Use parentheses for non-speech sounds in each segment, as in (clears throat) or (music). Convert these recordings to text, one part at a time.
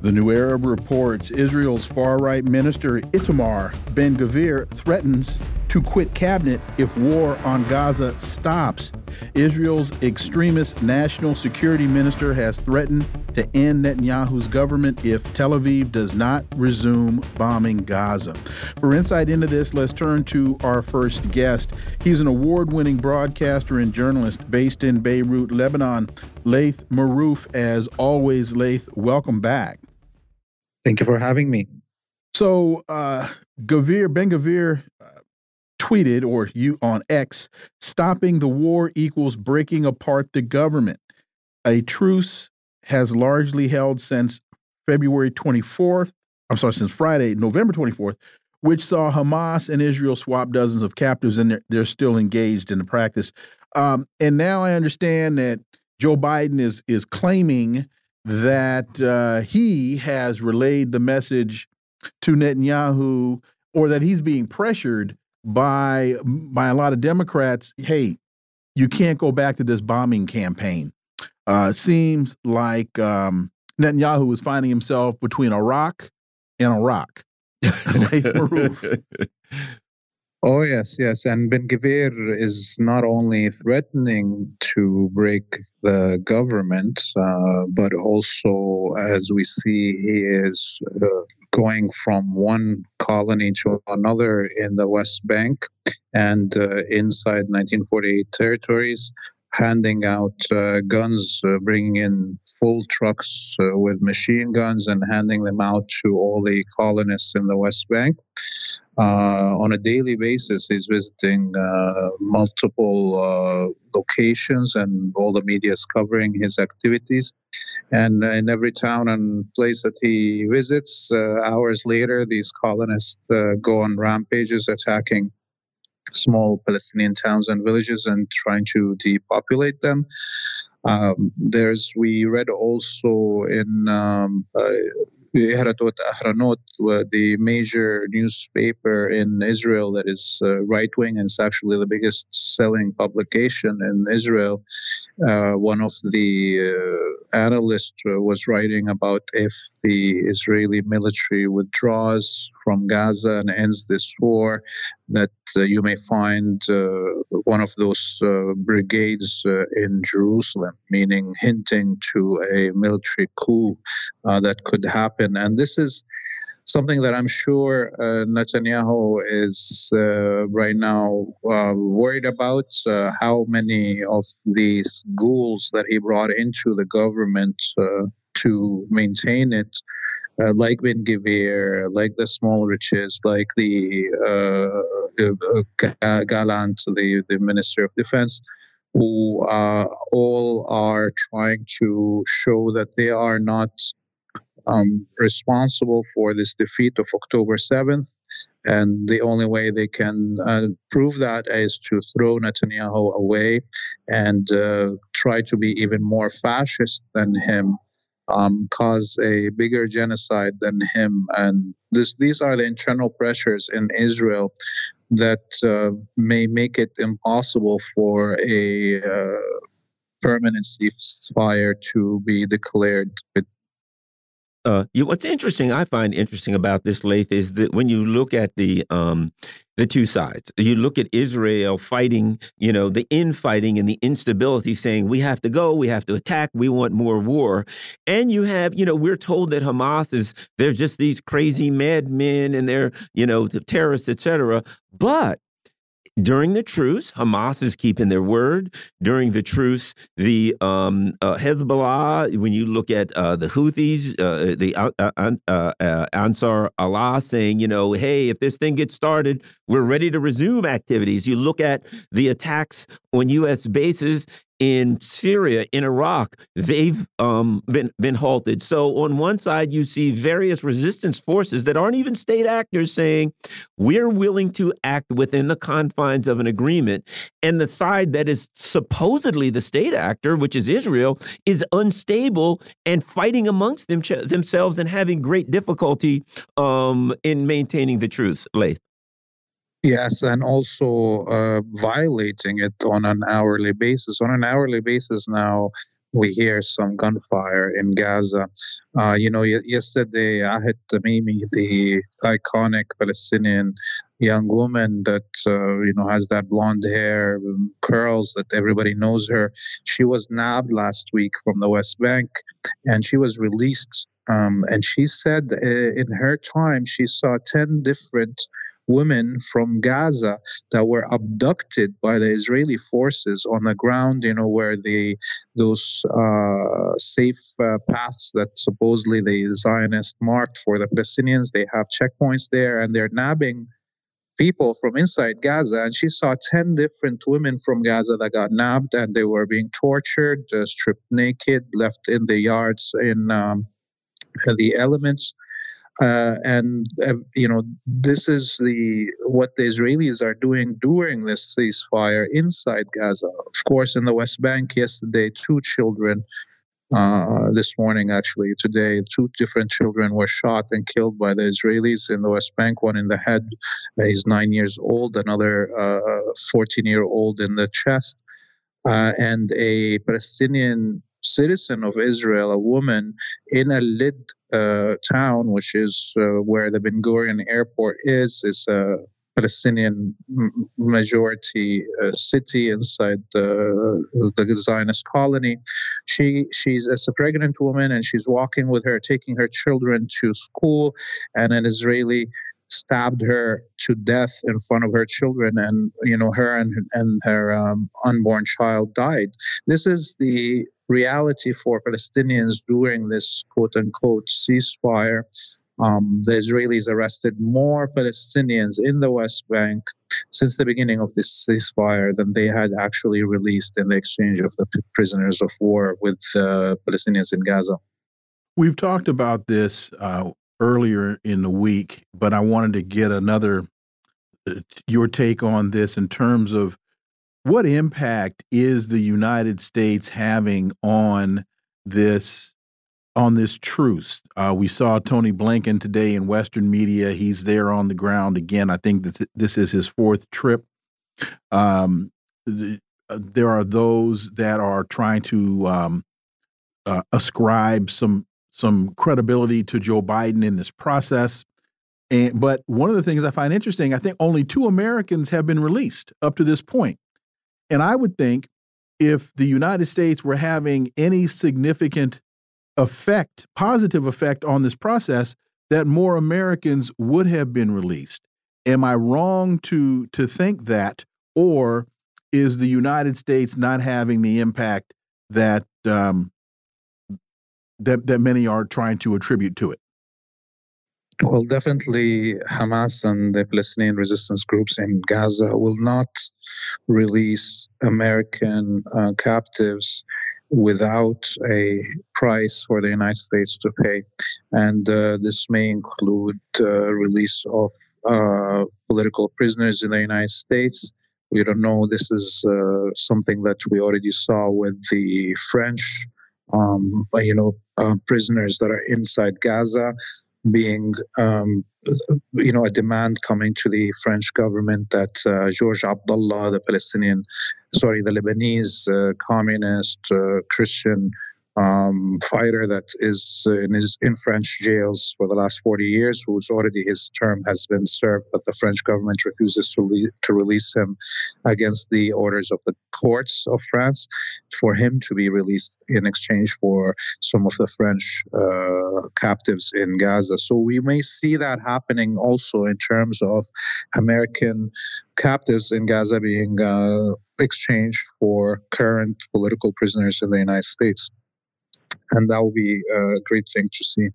The New Arab reports Israel's far right minister Itamar Ben Gvir threatens to quit cabinet if war on Gaza stops. Israel's extremist national security minister has threatened to end Netanyahu's government if Tel Aviv does not resume bombing Gaza. For insight into this, let's turn to our first guest. He's an award winning broadcaster and journalist based in Beirut, Lebanon. Laith Marouf, as always, Laith, welcome back. Thank you for having me. So, uh, Gavir Ben Gvir uh, tweeted, or you on X, stopping the war equals breaking apart the government. A truce has largely held since February 24th. I'm sorry, since Friday, November 24th, which saw Hamas and Israel swap dozens of captives, and they're, they're still engaged in the practice. Um, and now I understand that Joe Biden is is claiming that uh, he has relayed the message to Netanyahu, or that he's being pressured by by a lot of Democrats. Hey, you can't go back to this bombing campaign. Uh, seems like um, Netanyahu is finding himself between a rock and a rock. (laughs) (laughs) (laughs) Oh, yes, yes. And Ben Gvir is not only threatening to break the government, uh, but also, as we see, he is uh, going from one colony to another in the West Bank and uh, inside 1948 territories handing out uh, guns, uh, bringing in full trucks uh, with machine guns and handing them out to all the colonists in the West Bank. Uh, on a daily basis, he's visiting uh, multiple uh, locations, and all the media is covering his activities. And in every town and place that he visits, hours later, these colonists go on rampages attacking small Palestinian towns and villages and trying to depopulate them. Um, there's we read also in um, Ahronot, the major newspaper in Israel that is uh, right wing and it's actually the biggest selling publication in Israel. Uh, one of the uh, analysts uh, was writing about if the Israeli military withdraws from Gaza and ends this war, that uh, you may find uh, one of those brigades in Jerusalem, meaning hinting to a military coup that could happen. And this is something that I'm sure uh, Netanyahu is uh, right now uh, worried about. Uh, how many of these ghouls that he brought into the government uh, to maintain it, uh, like Ben Gvir, like the Smotriches, like the, the Gallant, the, the Minister of Defense, who all are trying to show that they are not um, responsible for this defeat of October 7th. And the only way they can uh, prove that is to throw Netanyahu away and uh, try to be even more fascist than him, um, cause a bigger genocide than him. And this, these are the internal pressures in Israel that uh, may make it impossible for a uh, permanent ceasefire to be declared uh, what's interesting, I find interesting about this, Laith, is that when you look at the um, the two sides, you look at Israel fighting, you know, the infighting and the instability, saying we have to go, we have to attack, we want more war, and you have, you know, we're told that Hamas is they're just these crazy madmen and they're, you know, the terrorists, etc. But during the truce, Hamas is keeping their word. During the truce, the um, uh, Hezbollah, when you look at uh, the Houthis, uh, the uh, uh, uh, Ansar Allah saying, you know, hey, if this thing gets started, we're ready to resume activities. You look at the attacks on U.S. bases in Syria, in Iraq, they've um, been been halted. So on one side, you see various resistance forces that aren't even state actors saying we're willing to act within the confines of an agreement, and the side that is supposedly the state actor, which is Israel, is unstable and fighting amongst them themselves and having great difficulty um, in maintaining the truce. Yes, and also uh, violating it on an hourly basis. On an hourly basis now, we hear some gunfire in Gaza. Uh, you know, y- yesterday, Ahed Tamimi, the iconic Palestinian young woman that, uh, you know, has that blonde hair, um, curls that everybody knows her, she was nabbed last week from the West Bank and she was released. Um, and she said uh, in her time, she saw 10 different women from Gaza that were abducted by the Israeli forces on the ground, you know, where the those uh, safe uh, paths that supposedly the Zionists marked for the Palestinians, they have checkpoints there, and they're nabbing people from inside Gaza. And she saw 10 different women from Gaza that got nabbed and they were being tortured, uh, stripped naked, left in the yards in um, the elements. Uh, and uh, you know this is the what the Israelis are doing during this ceasefire inside Gaza. Of course, in the West Bank yesterday, two children. Uh, this morning, actually, today, two different children were shot and killed by the Israelis in the West Bank. One in the head, he's nine years old. Another, uh, 14 year old in the chest. Uh, and a Palestinian citizen of Israel, a woman in a Lid uh, town, which is uh, where the Ben Gurion airport is, is a Palestinian majority uh, city inside the, the Zionist colony. She she's a pregnant woman and she's walking with her, taking her children to school, and an Israeli stabbed her to death in front of her children and you know her and and her um, unborn child died this is the reality for Palestinians during this quote unquote ceasefire. Um, the Israelis arrested more Palestinians in the West Bank since the beginning of this ceasefire than they had actually released in the exchange of the prisoners of war with uh, Palestinians in Gaza. We've talked about this uh, earlier in the week, but I wanted to get another uh, your take on this in terms of what impact is the United States having on this on this truce? Uh, we saw Tony Blinken today in Western media. He's there on the ground again. I think that this is his fourth trip. Um, the, uh, there are those that are trying to um, uh, ascribe some some credibility to Joe Biden in this process. And but one of the things I find interesting, I think only two Americans have been released up to this point. And I would think if the United States were having any significant effect, positive effect on this process, that more Americans would have been released. Am I wrong to to think that, or is the United States not having the impact that um, that that many are trying to attribute to it? Well, definitely Hamas and the Palestinian resistance groups in Gaza will not release American uh, captives without a price for the United States to pay. And uh, this may include uh, release of uh, political prisoners in the United States. We don't know. This is uh, something that we already saw with the French, um, you know, uh, prisoners that are inside Gaza being, um, you know, a demand coming to the French government that uh, George Abdullah, the Palestinian, sorry, the Lebanese uh, communist uh, Christian um, fighter that is in, his, in French jails for the last 40 years, who's already his term has been served, but the French government refuses to, le- to release him against the orders of the courts of France for him to be released in exchange for some of the French uh, captives in Gaza. So we may see that happening also in terms of American captives in Gaza being uh, exchanged for current political prisoners in the United States and that will be a great thing to see.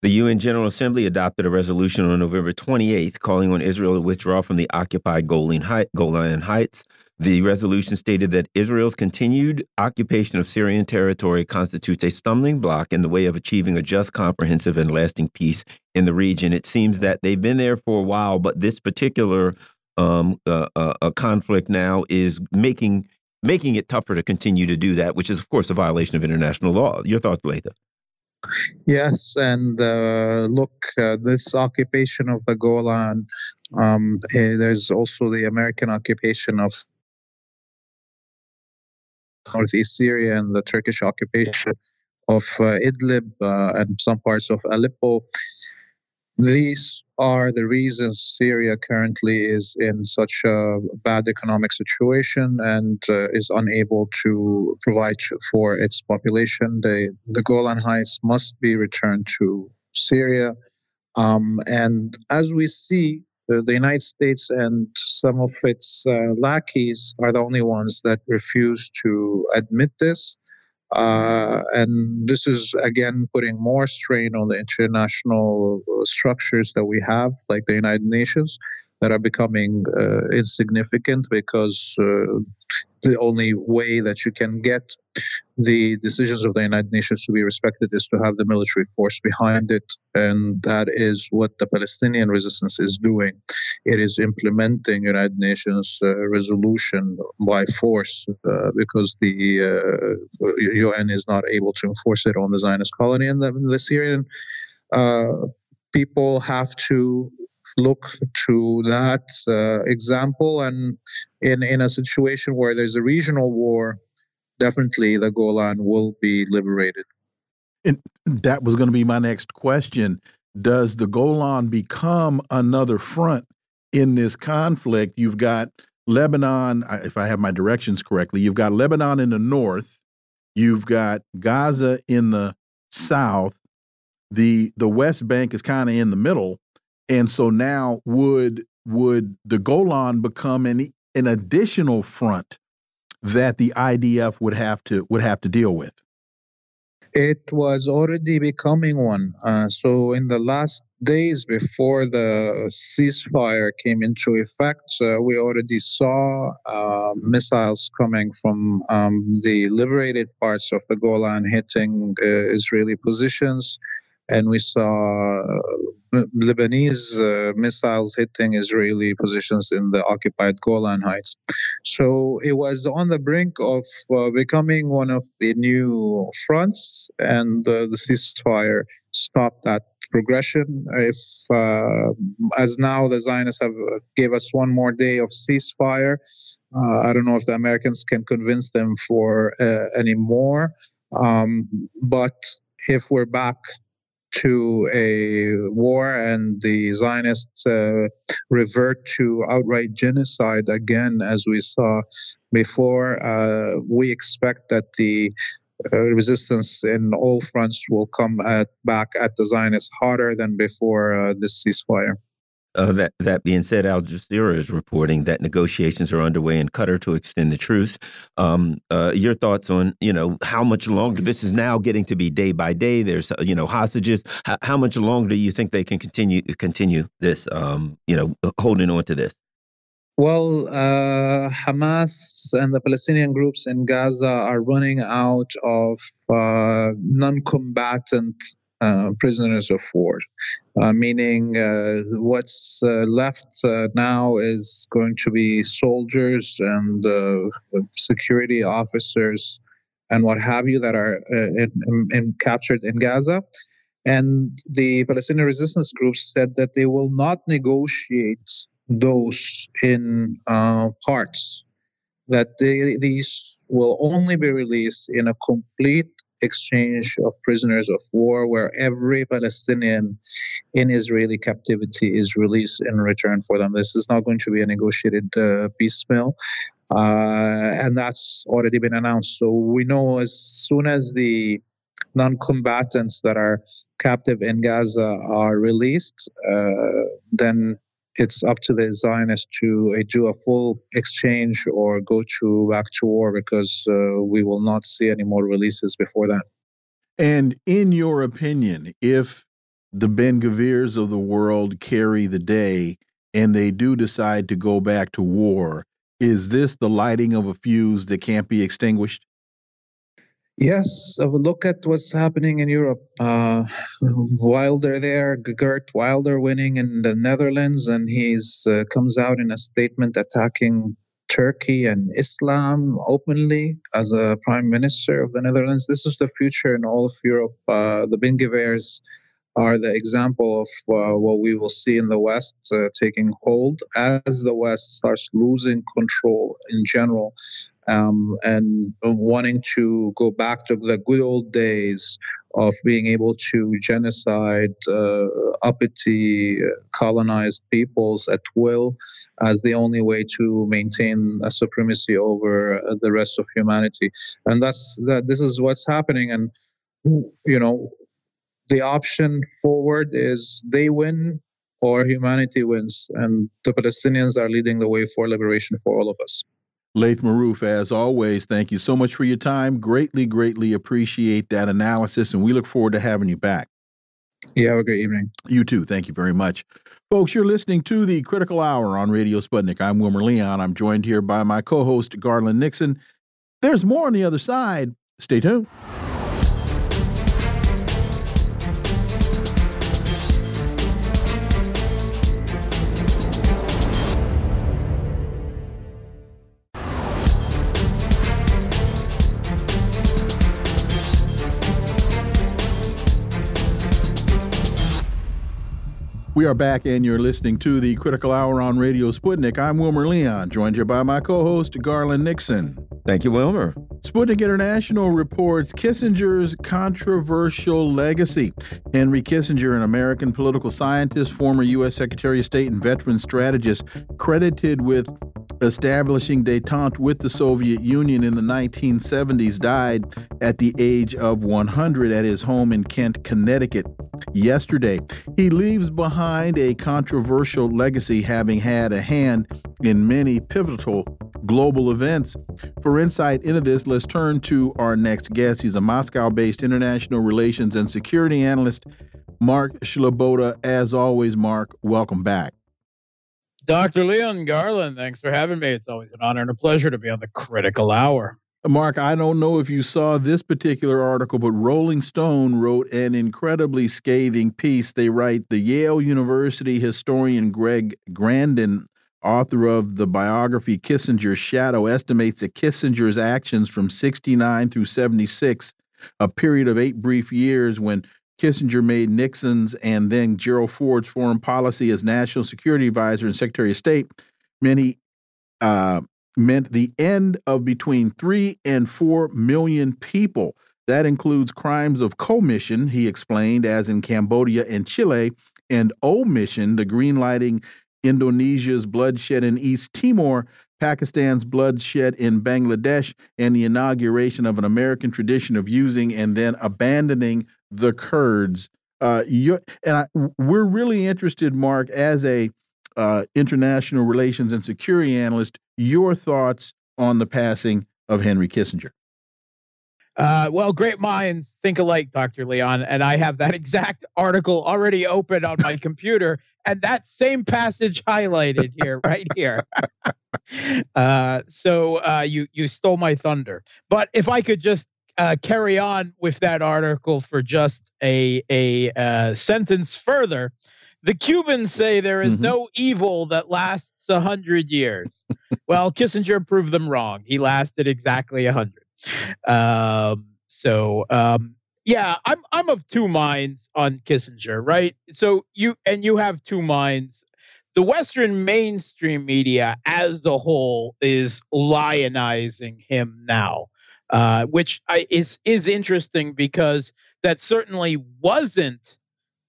The UN General Assembly adopted a resolution on November 28th calling on Israel to withdraw from the occupied Golan Heights. The resolution stated that Israel's continued occupation of Syrian territory constitutes a stumbling block in the way of achieving a just, comprehensive, and lasting peace in the region. It seems that they've been there for a while, but this particular um, uh, uh, conflict now is making making it tougher to continue to do that, which is, of course, a violation of international law. Your thoughts, Laith? Yes, and uh, look, uh, this occupation of the Golan, um, eh, there's also the American occupation of northeast Syria and the Turkish occupation of uh, Idlib uh, and some parts of Aleppo. These are the reasons Syria currently is in such a bad economic situation and uh, is unable to provide for its population. The, the Golan Heights must be returned to Syria. Um, and as we see, uh, the United States and some of its uh, lackeys are the only ones that refuse to admit this. Uh, and this is again putting more strain on the international uh, structures that we have, like the United Nations, that are becoming uh, insignificant because uh, the only way that you can get the decisions of the United Nations to be respected is to have the military force behind it. And that is what the Palestinian resistance is doing. It is implementing United Nations uh, resolution by force uh, because the UN uh, is not able to enforce it on the Zionist colony. And the, the Syrian uh, people have to look to that uh, example. And in, in a situation where there's a regional war, definitely the Golan will be liberated. And that was going to be my next question. Does the Golan become another front in this conflict? You've got Lebanon, if I have my directions correctly, you've got Lebanon in the north, you've got Gaza in the south, the the West Bank is kind of in the middle, and so now would would the Golan become an an additional front that the IDF would have to would have to deal with? It was already becoming one. Uh, so in the last days before the ceasefire came into effect, uh, we already saw uh, missiles coming from um, the liberated parts of the Golan hitting uh, Israeli positions and we saw uh, Lebanese uh, missiles hitting Israeli positions in the occupied Golan Heights. So it was on the brink of uh, becoming one of the new fronts, and uh, the ceasefire stopped that progression. If, uh, as now the Zionists have uh, gave us one more day of ceasefire, I don't know if the Americans can convince them for any more. Um, but if we're back to a war and the Zionists uh, revert to outright genocide again, as we saw before, uh, we expect that the uh, resistance in all fronts will come at, back at the Zionists harder than before uh, this ceasefire. Uh, that that being said, Al Jazeera is reporting that negotiations are underway in Qatar to extend the truce. Um, uh, your thoughts on you know how much longer this is now getting to be day by day? There's you know hostages. How, how much longer do you think they can continue continue this? Um, you know, holding on to this. Well, uh, Hamas and the Palestinian groups in Gaza are running out of uh, non-combatant uh, prisoners of war, uh, meaning uh, what's uh, left uh, now is going to be soldiers and security officers and what have you that are in, in, captured in Gaza. And the Palestinian resistance groups said that they will not negotiate those in parts that they, these will only be released in a complete exchange of prisoners of war where every Palestinian in Israeli captivity is released in return for them. This is not going to be a negotiated uh, piecemeal. Uh, and that's already been announced. So we know as soon as the non combatants that are captive in Gaza are released, uh, then it's up to the Zionists to uh, do a full exchange or go to back to war because uh, we will not see any more releases before that. And in your opinion, if the Ben Gvirs of the world carry the day and they do decide to go back to war, is this the lighting of a fuse that can't be extinguished? Yes, look at what's happening in Europe. Uh, (laughs) Wilder there, Geert Wilder winning in the Netherlands, and he's uh, comes out in a statement attacking Turkey and Islam openly as a prime minister of the Netherlands. This is the future in all of Europe. Uh, the Ben are the example of uh, what we will see in the West uh, taking hold as the West starts losing control in general um, and wanting to go back to the good old days of being able to genocide uh, uppity colonized peoples at will as the only way to maintain a supremacy over uh, the rest of humanity. And that's that this is what's happening. And you know the option forward is they win or humanity wins. And the palestinians are leading the way for liberation for all of us Laith Marouf, as always, thank you so much for your time. Greatly, greatly appreciate that analysis, and we look forward to having you back. Yeah, have a great evening. You too. Thank you very much. Folks, you're listening to the Critical Hour on Radio Sputnik. I'm Wilmer Leon. I'm joined here by my co host, Garland Nixon. There's more on the other side. Stay tuned. We are back, and you're listening to the Critical Hour on Radio Sputnik. I'm Wilmer Leon, joined here by my co host, Garland Nixon. Thank you, Wilmer. Sputnik International reports Kissinger's controversial legacy. Henry Kissinger, an American political scientist, former U.S. Secretary of State, and veteran strategist, credited with establishing detente with the Soviet Union in the 1970s, died at the age of 100 at his home in Kent, Connecticut yesterday. He leaves behind a controversial legacy, having had a hand in many pivotal global events. For insight into this, let's turn to our next guest. He's a Moscow based international relations and security analyst, Mark Sleboda. As always, Mark, welcome back. Dr. Leon Garland, thanks for having me. It's always an honor and a pleasure to be on the critical hour. Mark, I don't know if you saw this particular article, but Rolling Stone wrote an incredibly scathing piece. They write the Yale University historian Greg Grandin, author of the biography Kissinger's Shadow, estimates that Kissinger's actions from 69 through 76, a period of eight brief years when Kissinger made Nixon's and then Gerald Ford's foreign policy as national security advisor and secretary of state, many uh, meant the end of between three and four million people. That includes crimes of commission, he explained, as in Cambodia and Chile, and omission, the greenlighting Indonesia's bloodshed in East Timor, Pakistan's bloodshed in Bangladesh, and the inauguration of an American tradition of using and then abandoning the Kurds. Uh, and I, we're really interested, Mark, as a uh, international relations and security analyst, your thoughts on the passing of Henry Kissinger. Uh, well, great minds think alike, Dr. Leon. And I have that (laughs) exact article already open on my computer and that same passage highlighted here, right here. (laughs) uh, so uh, you, you stole my thunder. But if I could just uh, carry on with that article for just a, a uh, sentence further, the Cubans say there is mm-hmm. no evil that lasts a hundred years. well, Kissinger proved them wrong. He lasted exactly a hundred. Um, so um, yeah, I'm I'm of two minds on Kissinger, right? So you and you have two minds. The Western mainstream media as a whole is lionizing him now, uh, which I, is is interesting because that certainly wasn't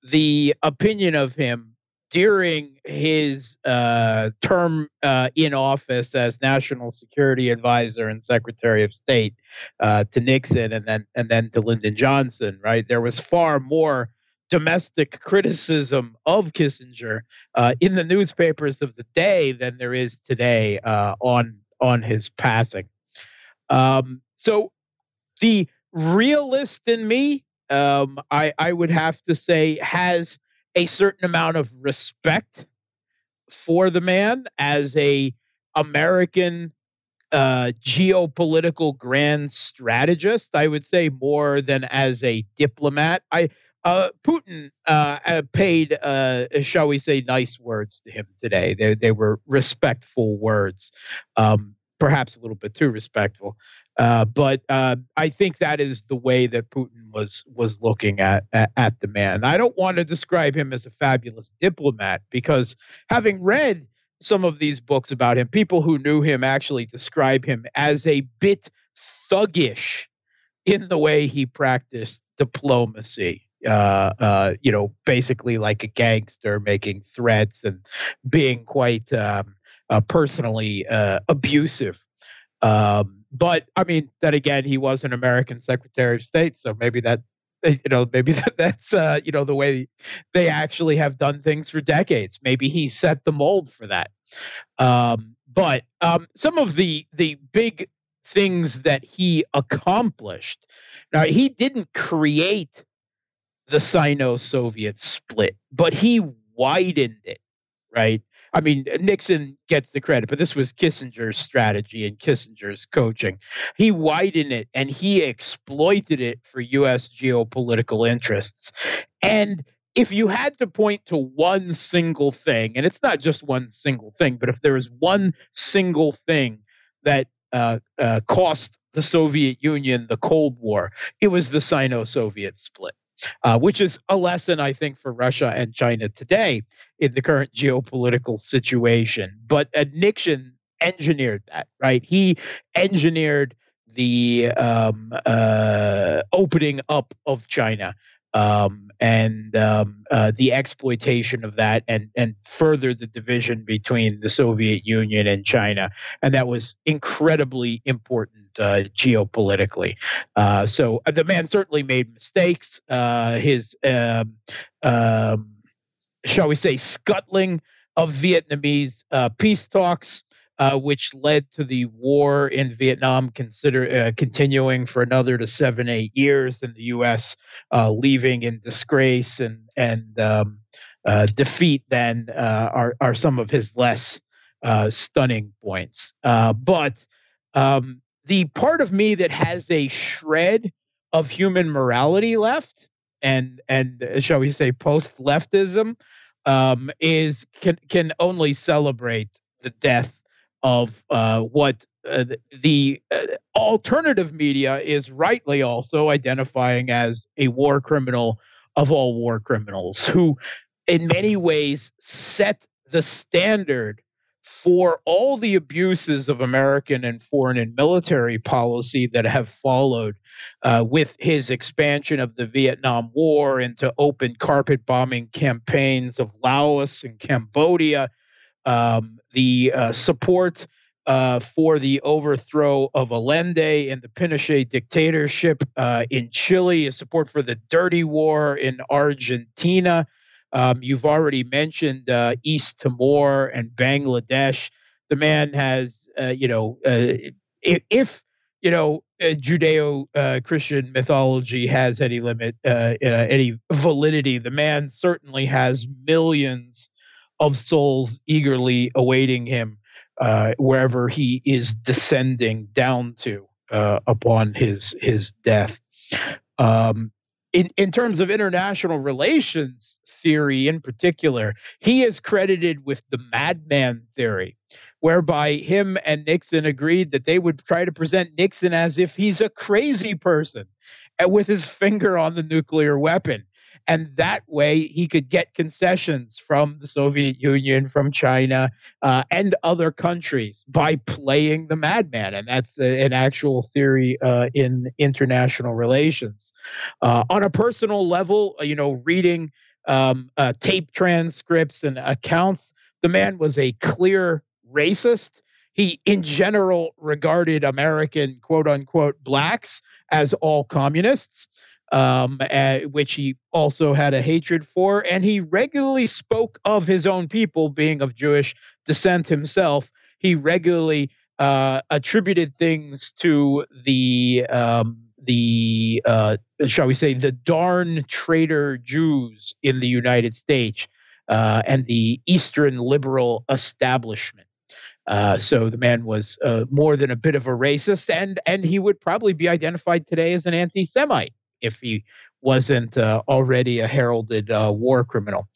the opinion of him during his uh, term uh, in office as National Security Advisor and Secretary of State uh, to Nixon, and then and then to Lyndon Johnson. Right, there was far more domestic criticism of Kissinger uh, in the newspapers of the day than there is today uh, on on his passing. Um, so the realist in me um, I I would have to say has a certain amount of respect for the man as a American uh, geopolitical grand strategist. I would say more than as a diplomat. I uh, Putin uh, uh paid, uh, shall we say, nice words to him today. They they were respectful words. Um, perhaps a little bit too respectful. Uh, but uh, I think that is the way that Putin was was looking at, at, at the man. I don't want to describe him as a fabulous diplomat because having read some of these books about him, people who knew him actually describe him as a bit thuggish in the way he practiced diplomacy. Uh, uh, you know, basically like a gangster making threats and being quite um, uh, personally uh, abusive. Um, but I mean, then again, he was an American Secretary of State, so maybe that eh, you know maybe (laughs) that, that's uh, you know the way they actually have done things for decades. Maybe he set the mold for that. Um, but um, some of the the big things that he accomplished. Now he didn't create the Sino-Soviet split, but he widened it, right? I mean, Nixon gets the credit, but this was Kissinger's strategy and Kissinger's coaching. He widened it and he exploited it for U.S. geopolitical interests. And if you had to point to one single thing, and it's not just one single thing, but if there is one single thing that uh, uh, cost the Soviet Union the Cold War, it was the Sino Soviet split uh, which is a lesson, I think, for Russia and China today in the current geopolitical situation. But uh, Nixon engineered that, right? He engineered the um, uh, opening up of China um, and um, uh, the exploitation of that and and further the division between the Soviet Union and China, and that was incredibly important uh, geopolitically. Uh, so uh, the man certainly made mistakes. Uh, his um, um, shall we say scuttling of Vietnamese uh, peace talks uh, which led to the war in Vietnam consider uh, continuing for another to seven eight years, and the U.S. Uh, leaving in disgrace and and um, uh, defeat. Then uh, are are some of his less uh, stunning points. but um, the part of me that has a shred of human morality left, and and shall we say post leftism, um, is can can only celebrate the death of uh, what uh, the uh, alternative media is rightly also identifying as a war criminal of all war criminals, who in many ways set the standard for all the abuses of American and foreign and military policy that have followed uh, with his expansion of the Vietnam War into open carpet bombing campaigns of Laos and Cambodia, um, the uh, support uh, for the overthrow of Allende and the Pinochet dictatorship uh, in Chile, support for the dirty war in Argentina. Um, you've already mentioned uh, East Timor and Bangladesh. The man has, uh, you know, uh, if, if, you know, Judeo-Christian mythology has any limit, any validity, the man certainly has millions of souls eagerly awaiting him uh, wherever he is descending down to uh, upon his his death. Um, in in terms of international relations theory, in particular, he is credited with the madman theory, whereby him and Nixon agreed that they would try to present Nixon as if he's a crazy person, and with his finger on the nuclear weapon and that way he could get concessions from the Soviet Union, from China, uh, and other countries by playing the madman, and that's a, an actual theory uh, in international relations. Uh, on a personal level, uh, you know, reading um, uh, tape transcripts and accounts, the man was a clear racist. He, in general, regarded American quote unquote blacks as all communists um, uh, which he also had a hatred for. And he regularly spoke of his own people being of Jewish descent himself. He regularly uh, attributed things to the um, the uh, shall we say the darn traitor Jews in the United States uh, and the Eastern liberal establishment. Uh, so the man was uh, more than a bit of a racist, and and he would probably be identified today as an anti-Semite if he wasn't uh, already a heralded uh, war criminal.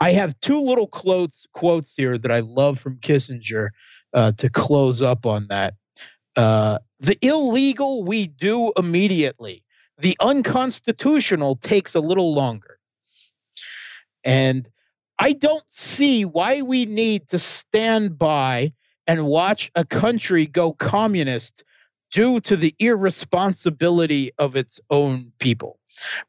I have two little quotes quotes here that I love from Kissinger uh, to close up on that. Uh, the illegal we do immediately. The unconstitutional takes a little longer. And I don't see why we need to stand by and watch a country go communist due to the irresponsibility of its own people.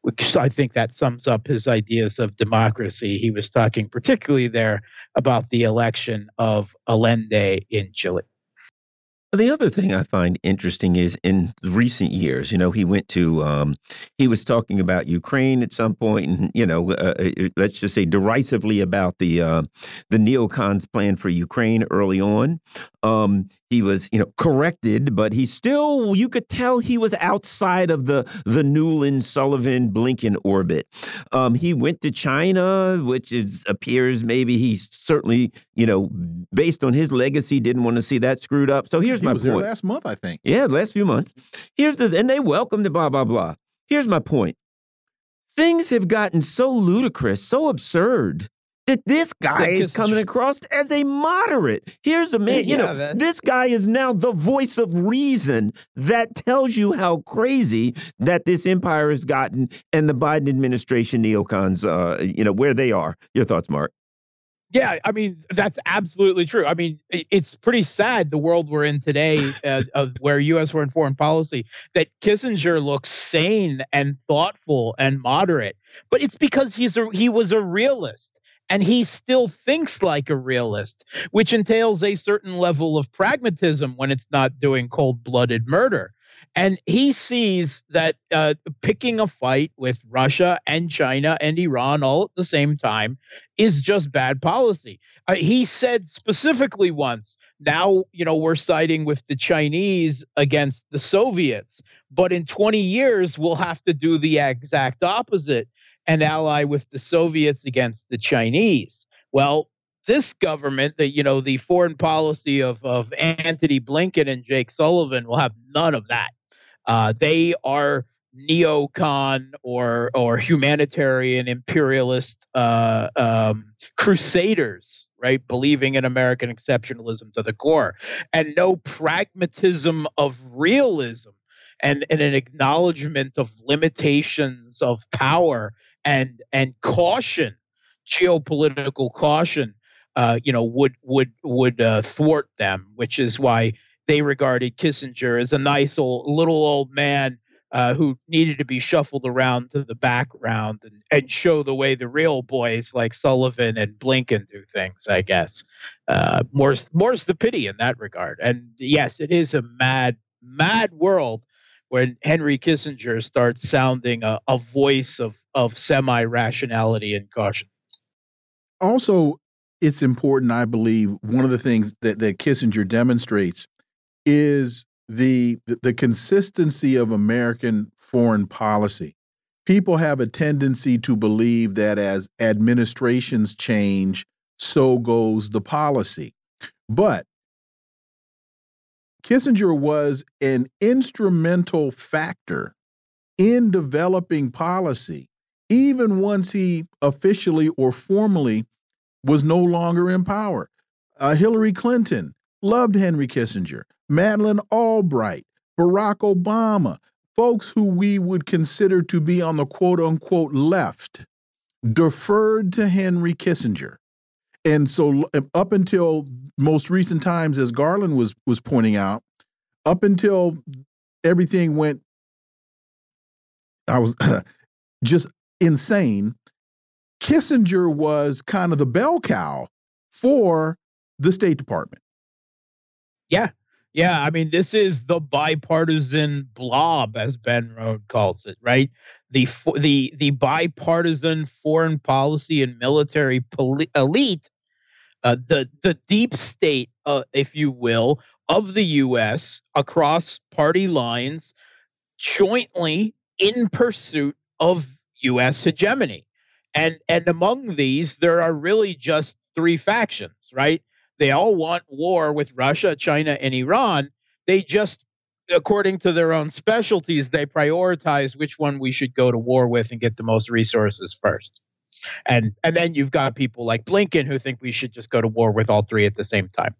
Which I think that sums up his ideas of democracy. He was talking particularly there about the election of Allende in Chile. The other thing I find interesting is in recent years, you know, he went to, um, he was talking about Ukraine at some point, and you know, uh, uh, uh, let's just say derisively about the uh, the neocons' plan for Ukraine early on. Um, he was, you know, corrected, but he still, you could tell he was outside of the the Nuland, Sullivan, Blinken orbit. Um, he went to China, which is appears maybe he's certainly, you know, based on his legacy, didn't want to see that screwed up. So here's he my was point. There last month, I think. Yeah, last few months. Here's the and they welcomed the blah blah blah. Here's my point. Things have gotten so ludicrous, so absurd that this guy is coming across as a moderate. Here's a man, you yeah, know, man. this guy is now the voice of reason that tells you how crazy that this empire has gotten and the Biden administration neocons, uh, you know, where they are. Your thoughts, Mark? Yeah, I mean that's absolutely true. I mean it's pretty sad the world we're in today, (laughs) uh, of where U.S. foreign foreign policy that Kissinger looks sane and thoughtful and moderate, but it's because he's a he was a realist and he still thinks like a realist, which entails a certain level of pragmatism when it's not doing cold blooded murder. And he sees that uh, picking a fight with Russia and China and Iran all at the same time is just bad policy. Uh, he said specifically once, now, you know, we're siding with the Chinese against the Soviets, but in 20 years, we'll have to do the exact opposite and ally with the Soviets against the Chinese. Well, this government, the you know the foreign policy of of Antony Blinken and Jake Sullivan will have none of that. Uh, they are neocon or or humanitarian imperialist uh, um, crusaders, right? Believing in American exceptionalism to the core, and no pragmatism of realism, and, and an acknowledgement of limitations of power and and caution, geopolitical caution, uh, you know, would would would uh, thwart them, which is why they regarded Kissinger as a nice old little old man uh, who needed to be shuffled around to the background and, and show the way the real boys like Sullivan and Blinken do things. I guess uh, more's more's the pity in that regard. And yes, it is a mad mad world when Henry Kissinger starts sounding a, a voice of of semi rationality and caution. Also, it's important, I believe, one of the things that, that Kissinger demonstrates is the, the consistency of American foreign policy. People have a tendency to believe that as administrations change, so goes the policy. But Kissinger was an instrumental factor in developing policy even once he officially or formally was no longer in power. Uh, Hillary Clinton loved Henry Kissinger, Madeleine Albright, Barack Obama, folks who we would consider to be on the quote unquote left deferred to Henry Kissinger. And so um, up until most recent times as Garland was was pointing out, up until everything went I was (clears throat) just insane. Kissinger was kind of the bell cow for the State Department. Yeah. Yeah. I mean, this is the bipartisan blob, as Ben Rhodes calls it, right? The, the, the bipartisan foreign policy and military elite, uh, the, the deep state, uh, if you will, of the U.S. across party lines jointly in pursuit of U.S. hegemony. And and among these, there are really just three factions, right? They all want war with Russia, China, and Iran. They just, according to their own specialties, they prioritize which one we should go to war with and get the most resources first. And and then you've got people like Blinken who think we should just go to war with all three at the same time.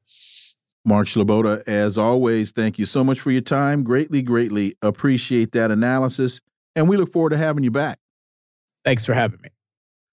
Mark Sleboda, as always, thank you so much for your time. Greatly, greatly appreciate that analysis. And we look forward to having you back. Thanks for having me.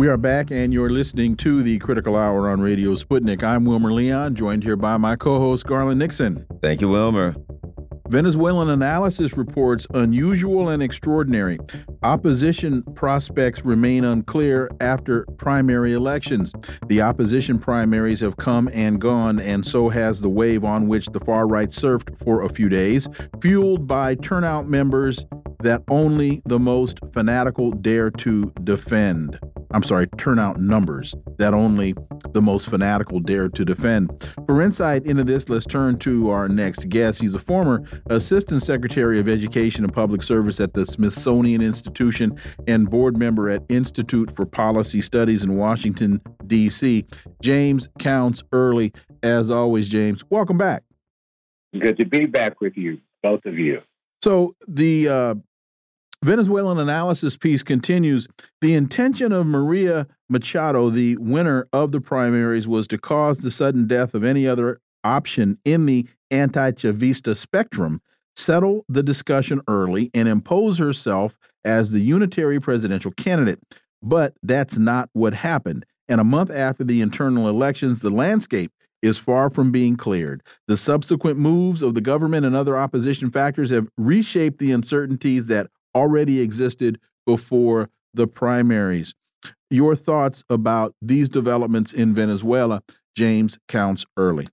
We are back, and you're listening to the Critical Hour on Radio Sputnik. I'm Wilmer Leon, joined here by my co host, Garland Nixon. Thank you, Wilmer. Venezuelan analysis reports unusual and extraordinary. Opposition prospects remain unclear after primary elections. The opposition primaries have come and gone, and so has the wave on which the far right surfed for a few days, fueled by turnout members that only the most fanatical dare to defend. I'm sorry, turnout numbers that only the most fanatical dare to defend. For insight into this, let's turn to our next guest. He's a former Assistant Secretary of Education and Public Service at the Smithsonian Institution and board member at Institute for Policy Studies in Washington, D.C. James Counts Early. As always, James, welcome back. Good to be back with you, both of you. So, the uh, Venezuelan analysis piece continues. The intention of Maria Machado, the winner of the primaries, was to cause the sudden death of any other option in the anti Chavista spectrum, settle the discussion early, and impose herself as the unitary presidential candidate. But that's not what happened. And a month after the internal elections, the landscape is far from being cleared. The subsequent moves of the government and other opposition factors have reshaped the uncertainties that already existed before the primaries. Your thoughts about these developments in Venezuela, James Counts Early.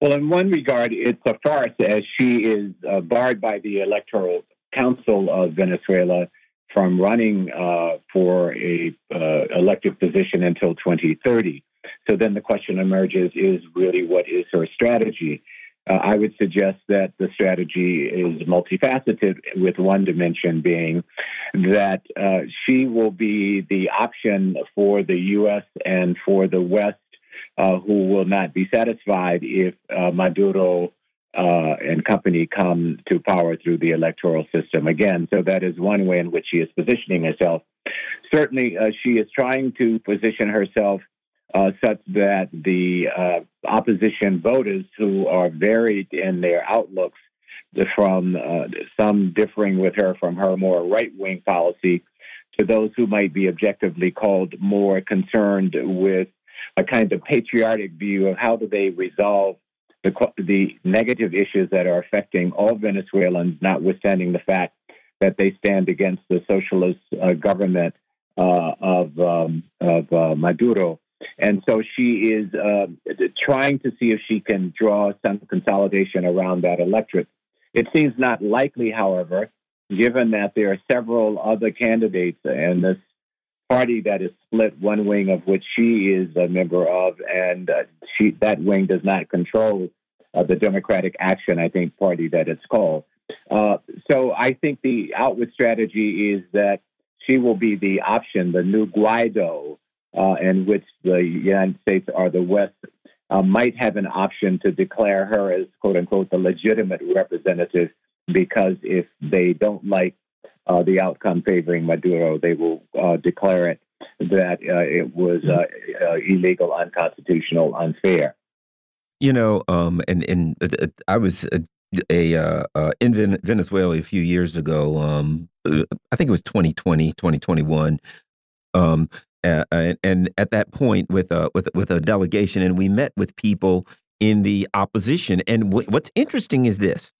Well, in one regard, it's a farce as she is uh, barred by the Electoral Council of Venezuela from running uh, for a uh, elected position until 2030. So then the question emerges: Is really what is her strategy? Uh, I would suggest that the strategy is multifaceted, with one dimension being that uh, she will be the option for the U.S. and for the West uh, who will not be satisfied if uh, Maduro uh, and company come to power through the electoral system again. So that is one way in which she is positioning herself. Certainly, uh, she is trying to position herself such that the opposition voters who are varied in their outlooks from uh, some differing with her from her more right wing policy to those who might be objectively called more concerned with a kind of patriotic view of how do they resolve the, the negative issues that are affecting all Venezuelans, notwithstanding the fact that they stand against the socialist uh, government uh, of, um, of uh, Maduro. And so she is uh, trying to see if she can draw some consolidation around that electorate. It seems not likely, however, given that there are several other candidates and this party that is split, one wing of which she is a member of, and uh, she, that wing does not control uh, the Democratic Action, I think, party that it's called. Uh, so I think the outward strategy is that she will be the option, the new Guaido, uh, in which the United States or the West uh, might have an option to declare her as quote unquote the legitimate representative because if they don't like uh, the outcome favoring Maduro, they will uh, declare it that uh, it was uh, illegal, unconstitutional, unfair. You know, um, and and I was a, a in Venezuela a few years ago. Um, I think it was 2020, 2021. Um, uh, and, and, at that point with a with with a delegation, and we met with people in the opposition. And what's interesting is this: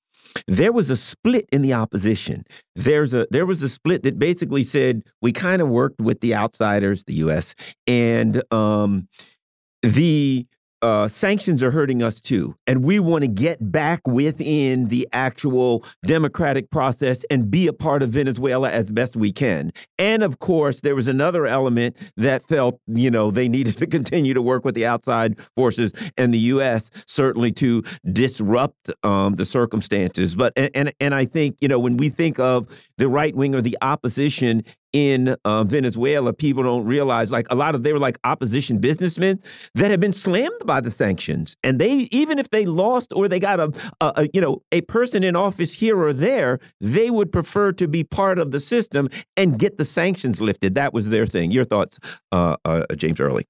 there was a split in the opposition. There's a there was a split that basically said we kind of worked with the outsiders, the U.S. and um, the uh, sanctions are hurting us too. And we want to get back within the actual democratic process and be a part of Venezuela as best we can. And of course, there was another element that felt, you know, they needed to (laughs) continue to work with the outside forces and the U.S. certainly to disrupt um, the circumstances. But, and, and, and I think, you know, when we think of the right wing or the opposition in uh, Venezuela, people don't realize like a lot of they were like opposition businessmen that have been slammed by the sanctions, and they even if they lost or they got a, a, a, you know a person in office here or there, they would prefer to be part of the system and get the sanctions lifted. That was their thing. Your thoughts, uh, uh, James Early?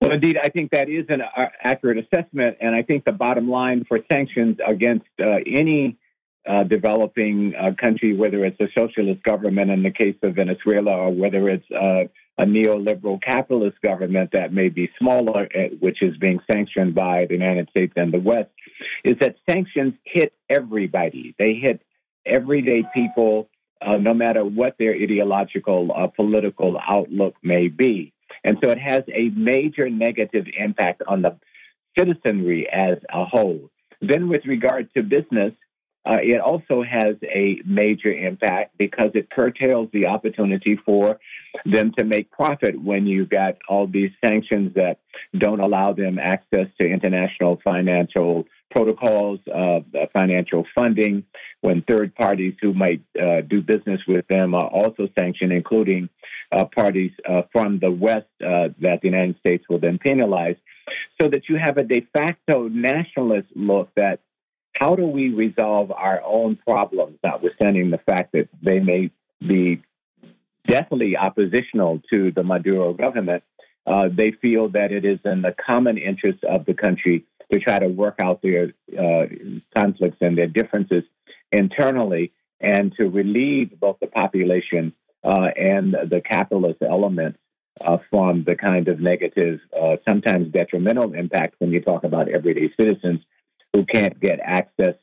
Well, indeed, I think that is an uh, accurate assessment, and I think the bottom line for sanctions against uh, any uh, developing uh, country, whether it's a socialist government in the case of Venezuela, or whether it's uh, a neoliberal capitalist government that may be smaller, uh, which is being sanctioned by the United States and the West, is that sanctions hit everybody. They hit everyday people, uh, no matter what their ideological or political outlook may be. And so it has a major negative impact on the citizenry as a whole. Then, with regard to business, uh, it also has a major impact because it curtails the opportunity for them to make profit when you've got all these sanctions that don't allow them access to international financial protocols, uh, financial funding, when third parties who might uh, do business with them are also sanctioned, including uh, parties uh, from the West uh, that the United States will then penalize. So that you have a de facto nationalist look that how do we resolve our own problems, notwithstanding the fact that they may be definitely oppositional to the Maduro government? Uh, they feel that it is in the common interest of the country to try to work out their uh, conflicts and their differences internally and to relieve both the population uh, and the capitalist elements uh, from the kind of negative, uh, sometimes detrimental impact when you talk about everyday citizens who can't get access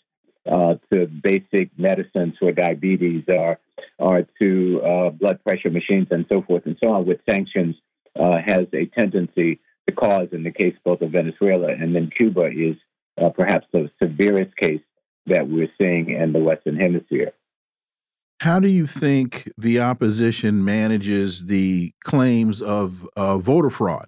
uh, to basic medicines for diabetes or, or to uh, blood pressure machines and so forth and so on, with sanctions uh, has a tendency to cause, in the case both of Venezuela and then Cuba, is uh, perhaps the severest case that we're seeing in the Western Hemisphere. How do you think the opposition manages the claims of uh, voter fraud?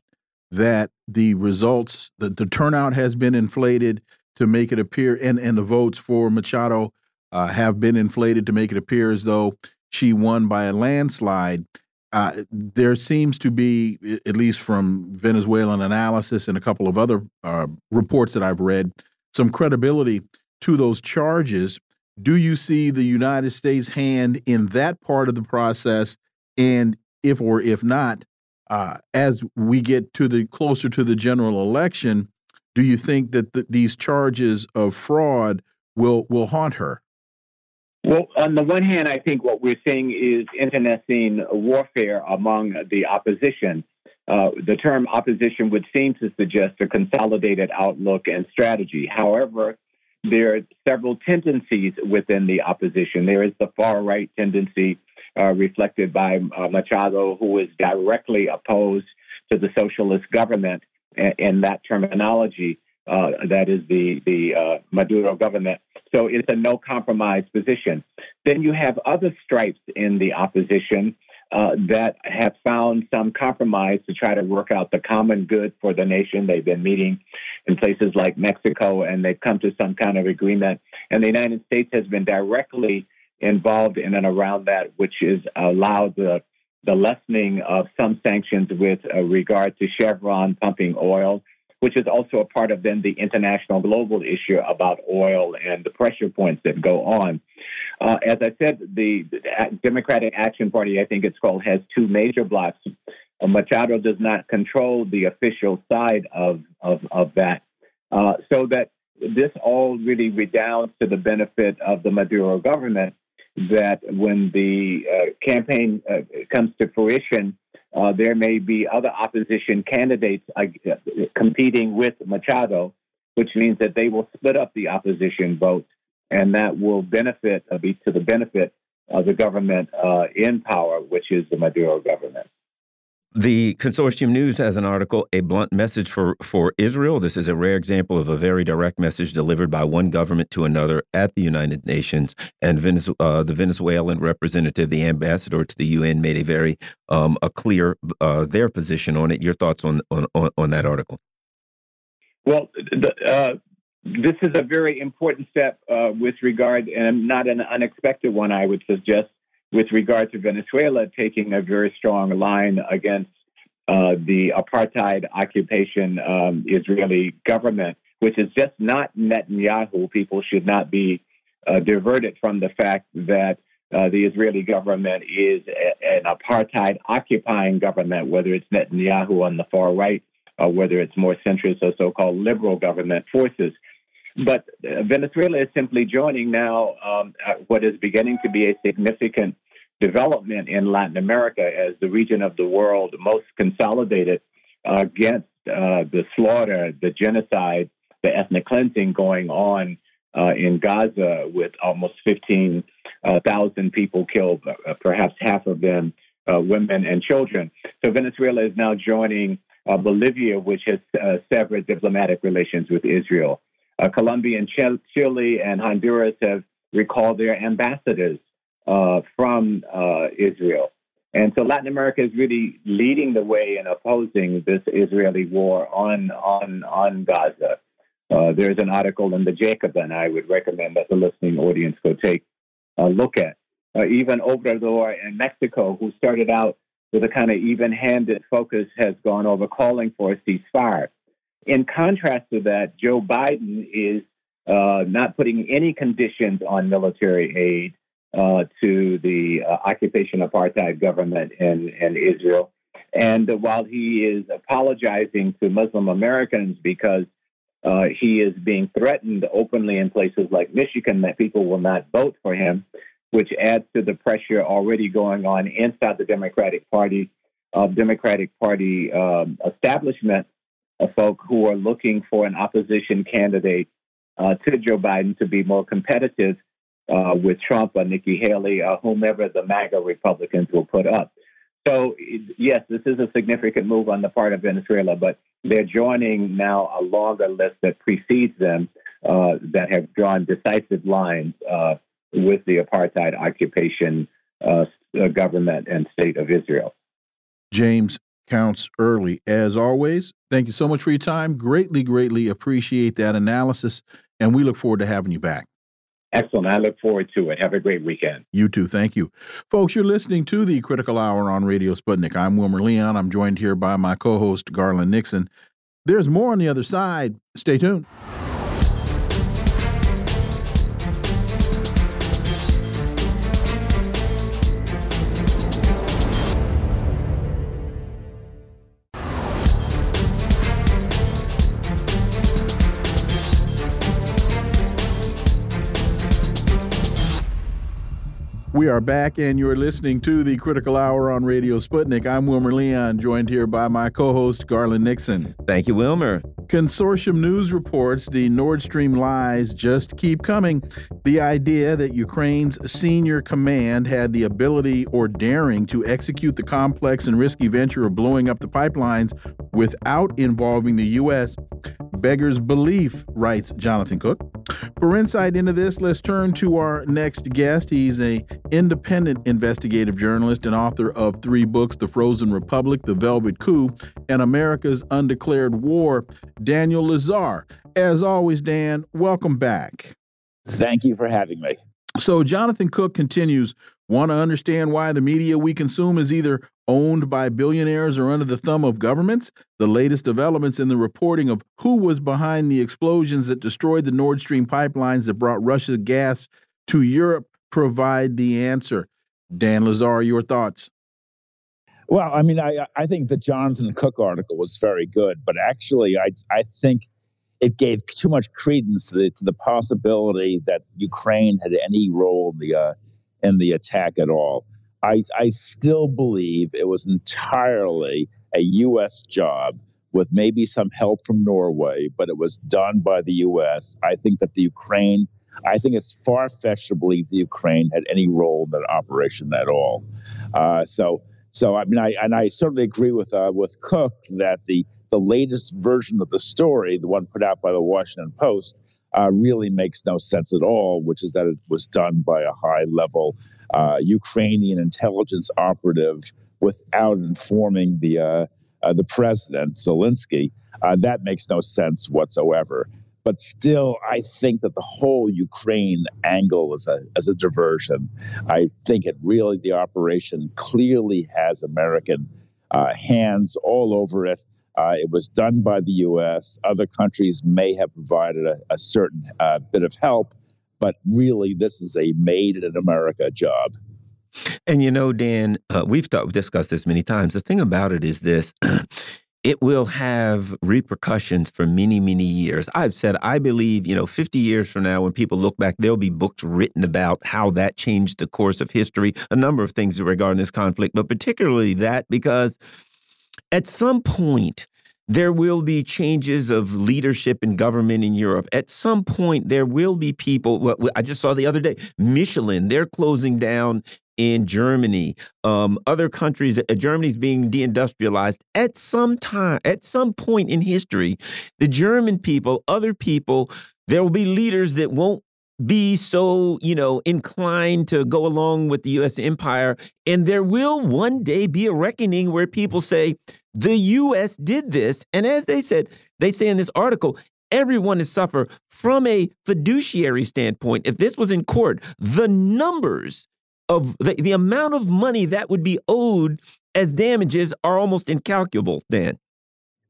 That the results, that the turnout has been inflated, to make it appear, and and the votes for Machado uh, have been inflated to make it appear as though she won by a landslide. Uh, there seems to be, at least from Venezuelan analysis and a couple of other uh, reports that I've read, some credibility to those charges. Do you see the United States hand in that part of the process? And if or if not, uh, as we get to the closer to the general election, do you think that th these charges of fraud will will haunt her? Well, on the one hand, I think what we're seeing is internecine warfare among the opposition. Uh, the term opposition would seem to suggest a consolidated outlook and strategy. However, there are several tendencies within the opposition. There is the far right tendency uh, reflected by uh, Machado, who is directly opposed to the socialist government in that terminology. Uh, that is the the uh, Maduro government. So it's a no compromise position. Then you have other stripes in the opposition uh, that have found some compromise to try to work out the common good for the nation. They've been meeting in places like Mexico, and they've come to some kind of agreement. And the United States has been directly involved in and around that, which has allowed the the lessening of some sanctions with uh, regard to Chevron pumping oil, which is also a part of then the international global issue about oil and the pressure points that go on. Uh, as I said, the, Democratic Action Party, I think it's called, has two major blocks. Uh, Machado does not control the official side of, of, of that. Uh, so that this all really redounds to the benefit of the Maduro government that when the uh, campaign uh, comes to fruition, uh, there may be other opposition candidates uh, competing with Machado, which means that they will split up the opposition vote and that will benefit uh, be to the benefit of the government uh, in power, which is the Maduro government. The Consortium News has an article, A Blunt Message for, for Israel. This is a rare example of a very direct message delivered by one government to another at the United Nations. And uh, the Venezuelan representative, the ambassador to the UN, made a very um, a clear uh, their position on it. Your thoughts on, on, on that article? Well, the, uh, this is a very important step uh, with regard, and not an unexpected one, I would suggest, with regard to Venezuela taking a very strong line against uh, the apartheid occupation um, Israeli government, which is just not Netanyahu. People should not be uh, diverted from the fact that uh, the Israeli government is a, an apartheid occupying government, whether it's Netanyahu on the far right or whether it's more centrist or so called liberal government forces. But uh, Venezuela is simply joining now um, uh, what is beginning to be a significant development in Latin America as the region of the world most consolidated uh, against uh, the slaughter, the genocide, the ethnic cleansing going on uh, in Gaza with almost 15,000 uh, people killed, perhaps half of them women and children. So Venezuela is now joining Bolivia, which has severed diplomatic relations with Israel. Uh, Colombia and Chile and Honduras have recalled their ambassadors uh, from uh, Israel. And so Latin America is really leading the way in opposing this Israeli war on, on, on Gaza. Uh, there's an article in the Jacobin I would recommend that the listening audience go take a look at. Uh, even Obrador in Mexico, who started out with a kind of even handed focus, has gone over calling for a ceasefire. In contrast to that, Joe Biden is uh, not putting any conditions on military aid uh, to the uh, occupation apartheid government in, in Israel. And while he is apologizing to Muslim Americans because uh, he is being threatened openly in places like Michigan that people will not vote for him, which adds to the pressure already going on inside the Democratic Party of Democratic Party um, establishment folk who are looking for an opposition candidate uh, to Joe Biden to be more competitive uh, with Trump or Nikki Haley or whomever the MAGA Republicans will put up. So, yes, this is a significant move on the part of Venezuela, but they're joining now a longer list that precedes them uh, that have drawn decisive lines uh, with the apartheid occupation uh, government and state of Israel. James, counts early. As always, thank you so much for your time. Greatly, greatly appreciate that analysis, and we look forward to having you back. Excellent. I look forward to it. Have a great weekend. You too. Thank you. Folks, you're listening to the Critical Hour on Radio Sputnik. I'm Wilmer Leon. I'm joined here by my co host, Garland Nixon. There's more on the other side. Stay tuned. We are back, and you're listening to the Critical Hour on Radio Sputnik. I'm Wilmer Leon, joined here by my co host, Garland Nixon. Thank you, Wilmer. Consortium News reports the Nord Stream lies just keep coming. The idea that Ukraine's senior command had the ability or daring to execute the complex and risky venture of blowing up the pipelines without involving the U.S. beggars belief, writes Jonathan Cook. For insight into this, let's turn to our next guest. He's a independent investigative journalist and author of three books, The Frozen Republic, The Velvet Coup, and America's Undeclared War, Daniel Lazare. As always, Dan, welcome back. Thank you for having me. So, Jonathan Cook continues Want to understand why the media we consume is either owned by billionaires or under the thumb of governments? The latest developments in the reporting of who was behind the explosions that destroyed the Nord Stream pipelines that brought Russia's gas to Europe provide the answer. Dan Lazare, your thoughts? Well, I mean, I I think the Jonathan Cook article was very good, but actually, I I think it gave too much credence to the to the possibility that Ukraine had any role in the uh, in the attack at all. I, I still believe it was entirely a U.S. job with maybe some help from Norway, but it was done by the U.S. I think that the Ukraine I think it's far fetched to believe the Ukraine had any role in that operation at all. Uh, so, so I mean, I and I certainly agree with uh, with Cook that the the latest version of the story, the one put out by the Washington Post, uh, really makes no sense at all, which is that it was done by a high level uh, Ukrainian intelligence operative without informing the uh, uh the president Zelensky. Uh, that makes no sense whatsoever. But still, I think that the whole Ukraine angle is a, is a diversion. I think it really, the operation clearly has American uh, hands all over it. Uh, it was done by the U.S. Other countries may have provided a, a certain uh, bit of help, but really, this is a made in America job. And you know, Dan, uh, we've talk, discussed this many times. The thing about it is this. (clears throat) it will have repercussions for many, many years. I've said, I believe, you know, 50 years from now, when people look back, there'll be books written about how that changed the course of history, a number of things regarding this conflict, but particularly that because at some point, there will be changes of leadership and government in Europe. At some point, there will be people. I just saw the other day, Michelin, they're closing down in Germany. Um, other countries, uh, Germany's being deindustrialized. At some time, at some point in history, the German people, other people, there will be leaders that won't be so, you know, inclined to go along with the U.S. empire. And there will one day be a reckoning where people say, the U.S. did this. And as they said, they say in this article, everyone is suffer from a fiduciary standpoint. If this was in court, the numbers of the, the amount of money that would be owed as damages are almost incalculable, Dan.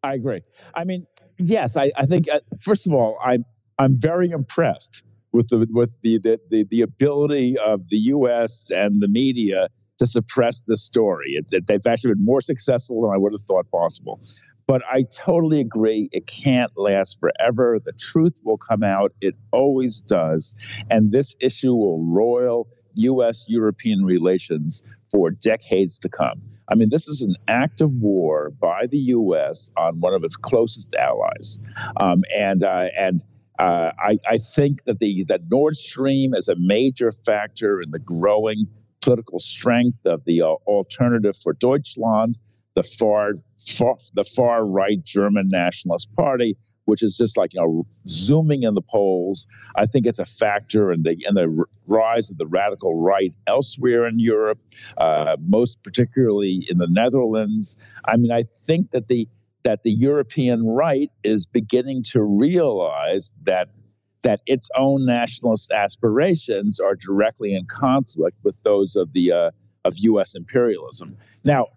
I agree. I mean, yes, I, I think, uh, first of all, I'm, I'm very impressed with the with the, the the ability of the U.S. and the media to suppress this story. It, it, they've actually been more successful than I would have thought possible. But I totally agree. It can't last forever. The truth will come out. It always does. And this issue will roil U.S. European relations for decades to come. I mean, this is an act of war by the U.S. on one of its closest allies, um, and uh, and uh, I, I, think that the that Nord Stream is a major factor in the growing political strength of the uh, alternative for Deutschland, the far, far the far right German Nationalist Party, which is just like you know zooming in the polls. I think it's a factor in the in the rise of the radical right elsewhere in Europe, uh, most particularly in the Netherlands. I mean, I think that the that the European right is beginning to realize that that its own nationalist aspirations are directly in conflict with those of the uh, of U.S. imperialism. Now,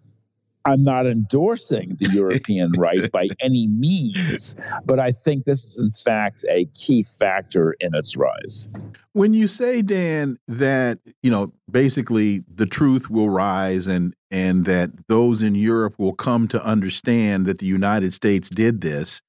I'm not endorsing the European (laughs) right by any means, but I think this is in fact a key factor in its rise. When you say Dan that you know basically the truth will rise and and that those in Europe will come to understand that the United States did this,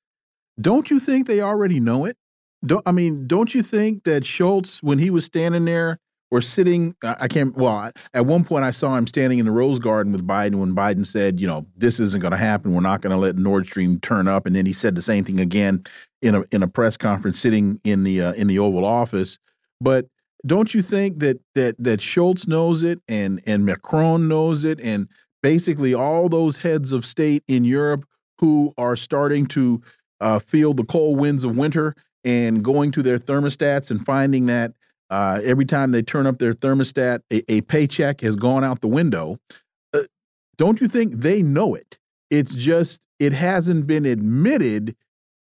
don't you think they already know it? Don't I mean, don't you think that Scholz, when he was standing there or sitting, I can't. Well, at one point I saw him standing in the Rose Garden with Biden when Biden said, you know, this isn't going to happen. We're not going to let Nord Stream turn up, and then he said the same thing again in a in a press conference sitting in the uh, in the Oval Office. But don't you think that that that Scholz knows it and and Macron knows it and basically all those heads of state in Europe who are starting to uh, feel the cold winds of winter and going to their thermostats and finding that uh, every time they turn up their thermostat, a, a paycheck has gone out the window. Uh, don't you think they know it? It's just it hasn't been admitted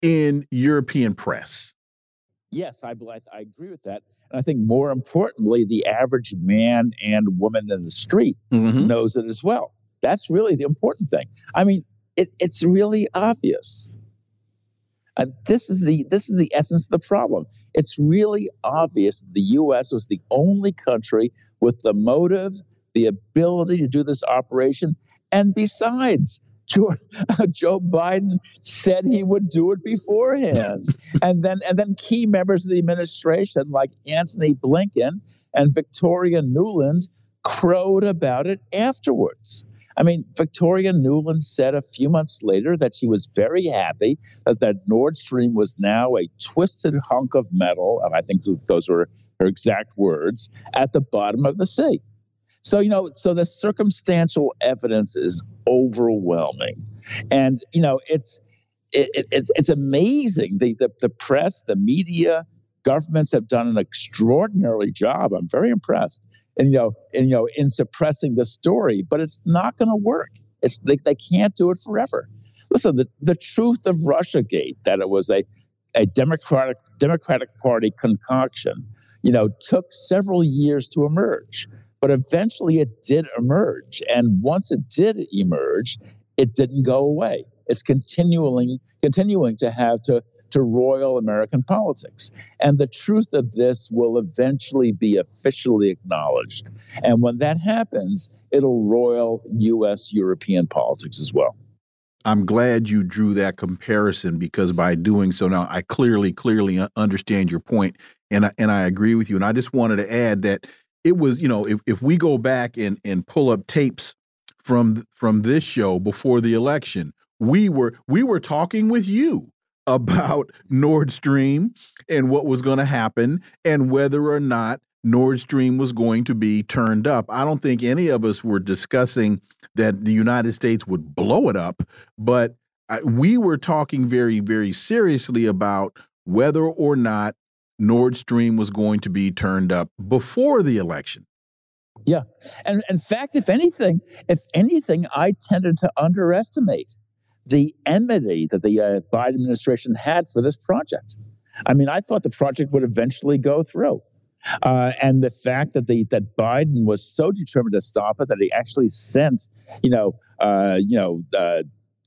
in European press. Yes, I, I agree with that. And I think more importantly, the average man and woman in the street mm -hmm. knows it as well. That's really the important thing. I mean, it, it's really obvious. Uh, this is the this is the essence of the problem. It's really obvious the U.S. was the only country with the motive, the ability to do this operation, and besides, (laughs) Joe, Joe Biden said he would do it beforehand, (laughs) and then and then key members of the administration like Antony Blinken and Victoria Nuland crowed about it afterwards. I mean, Victoria Nuland said a few months later that she was very happy that, that Nord Stream was now a twisted hunk of metal, and I think those were her exact words, at the bottom of the sea. So, you know, so the circumstantial evidence is overwhelming. And, you know, it's, it, it, it's, it's amazing. The, the, the press, the media, governments have done an extraordinary job. I'm very impressed and you know, and you know, in suppressing the story, but it's not going to work. It's they, they can't do it forever. Listen, the, the truth of RussiaGate, that it was a, a Democratic Democratic Party concoction, you know, took several years to emerge. But eventually it did emerge. And once it did emerge, it didn't go away. It's continuing continuing to have to to royal American politics. And the truth of this will eventually be officially acknowledged. And when that happens, it'll royal U.S. European politics as well. I'm glad you drew that comparison because by doing so now I clearly clearly understand your point and I, and I agree with you and I just wanted to add that it was you know if if we go back and and pull up tapes from from this show before the election we were we were talking with you about (laughs) Nord Stream and what was going to happen and whether or not Nord Stream was going to be turned up. I don't think any of us were discussing that the United States would blow it up, but we were talking very, very seriously about whether or not Nord Stream was going to be turned up before the election. Yeah. And in fact, if anything, if anything, I tended to underestimate the enmity that the uh, Biden administration had for this project. I mean, I thought the project would eventually go through. Uh, and the fact that the that Biden was so determined to stop it that he actually sent, you know, uh, you know, uh,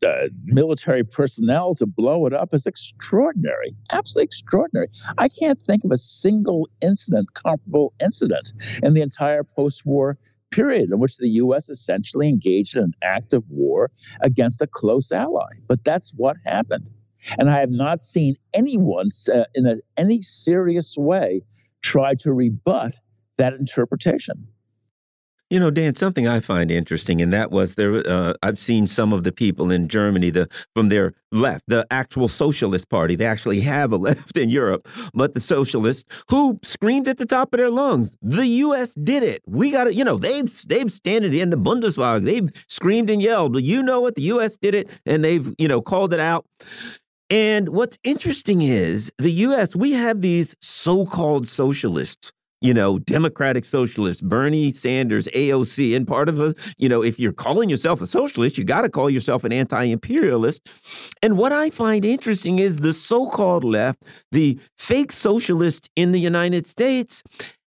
uh military personnel to blow it up is extraordinary, absolutely extraordinary. I can't think of a single incident, comparable incident, in the entire post-war period in which the U.S. essentially engaged in an active war against a close ally. But that's what happened. And I have not seen anyone uh, in a, any serious way try to rebut that interpretation. You know, Dan, something I find interesting, and that was there. Uh, I've seen some of the people in Germany, the from their left, the actual socialist party. They actually have a (laughs) left in Europe, but the socialists who screamed at the top of their lungs, "The U.S. did it. We got it." You know, they've they've standed in the Bundestag. They've screamed and yelled, "You know what? The U.S. did it," and they've you know called it out. And what's interesting is the U.S. We have these so-called socialists you know, Democratic Socialist, Bernie Sanders, AOC, and part of a, you know, if you're calling yourself a socialist, you got to call yourself an anti imperialist. And what I find interesting is the so called left, the fake socialists in the United States,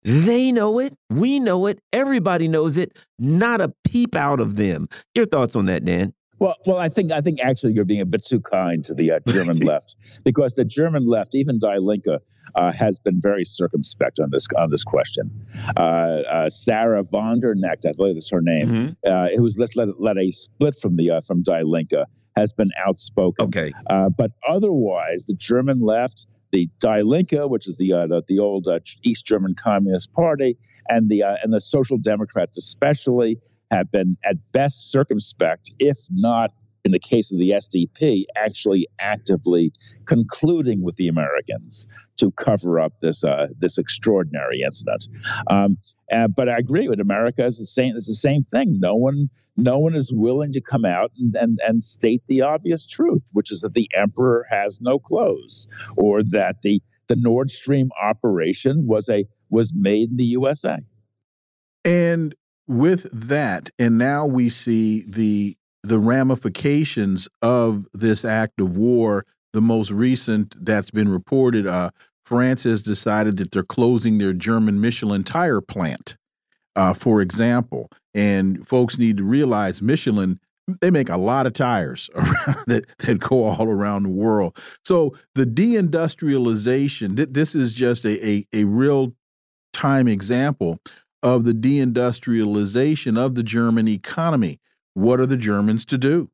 they know it. We know it. Everybody knows it. Not a peep out of them. Your thoughts on that, Dan? Well, well, I think I think actually you're being a bit too kind to the uh, (laughs) German left because the German left, even Die Linke, uh, has been very circumspect on this on this question. Uh, uh Sarah von der Knecht, I believe that's her name, mm-hmm. Uh, who's let, let a split from the uh, from Die Linke, has been outspoken. Okay, but otherwise, the German left. The Die Linke, which is the the, the, old East German Communist Party, and the and the Social Democrats, especially, have been at best circumspect, if not in the case of the SDP, actually actively concluding with the Americans to cover up this uh, this extraordinary incident. Um, but I agree with America. It's the same. It's the same thing. No one, no one is willing to come out and, and, and state the obvious truth, which is that the emperor has no clothes, or that the the Nord Stream operation was a was made in the USA. And with that, and now we see the the ramifications of this act of war. The most recent that's been reported, uh, France has decided that they're closing their German Michelin tire plant, uh, for example. And folks need to realize Michelin they make a lot of tires (laughs) that that go all around the world. So the deindustrialization, th this is just a, a, a real time example of the deindustrialization of the German economy what are the Germans to do?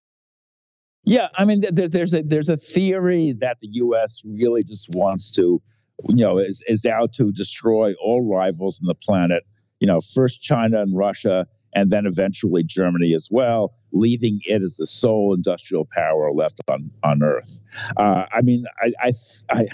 Yeah, I mean, there, there's a there's a theory that the U.S. really just wants to, you know, is is out to destroy all rivals on the planet. You know, first China and Russia, and then eventually Germany as well, leaving it as the sole industrial power left on on Earth. Uh, I mean, I, I, I,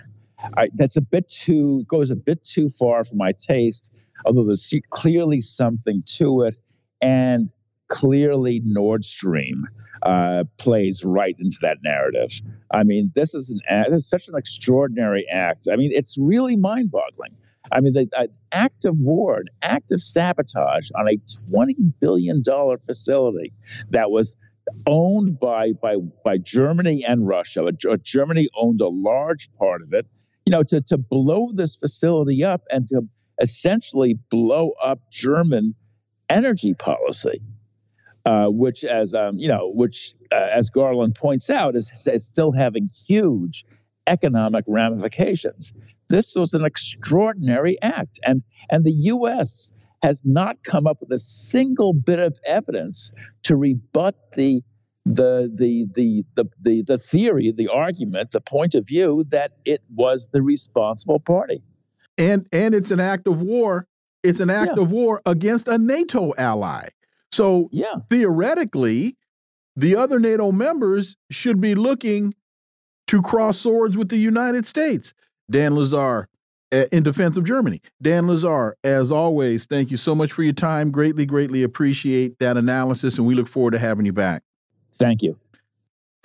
I, that's a bit too goes a bit too far for my taste. Although there's clearly something to it, and clearly Nord Stream uh, plays right into that narrative. I mean, this is an this is such an extraordinary act. I mean, it's really mind-boggling. I mean, the an act of war, an act of sabotage on a twenty billion dollar facility that was owned by by by Germany and Russia. Germany owned a large part of it. You know, to to blow this facility up and to essentially blow up German energy policy. Uh, which, as um, you know, which uh, as Garland points out, is, is still having huge economic ramifications. This was an extraordinary act, and and the U.S. has not come up with a single bit of evidence to rebut the the the the the the, the theory, the argument, the point of view that it was the responsible party. And and it's an act of war. It's an act yeah. of war against a NATO ally. So yeah. theoretically, the other NATO members should be looking to cross swords with the United States. Dan Lazare, eh, in defense of Germany. Dan Lazare, as always, thank you so much for your time. Greatly, greatly appreciate that analysis, and we look forward to having you back. Thank you.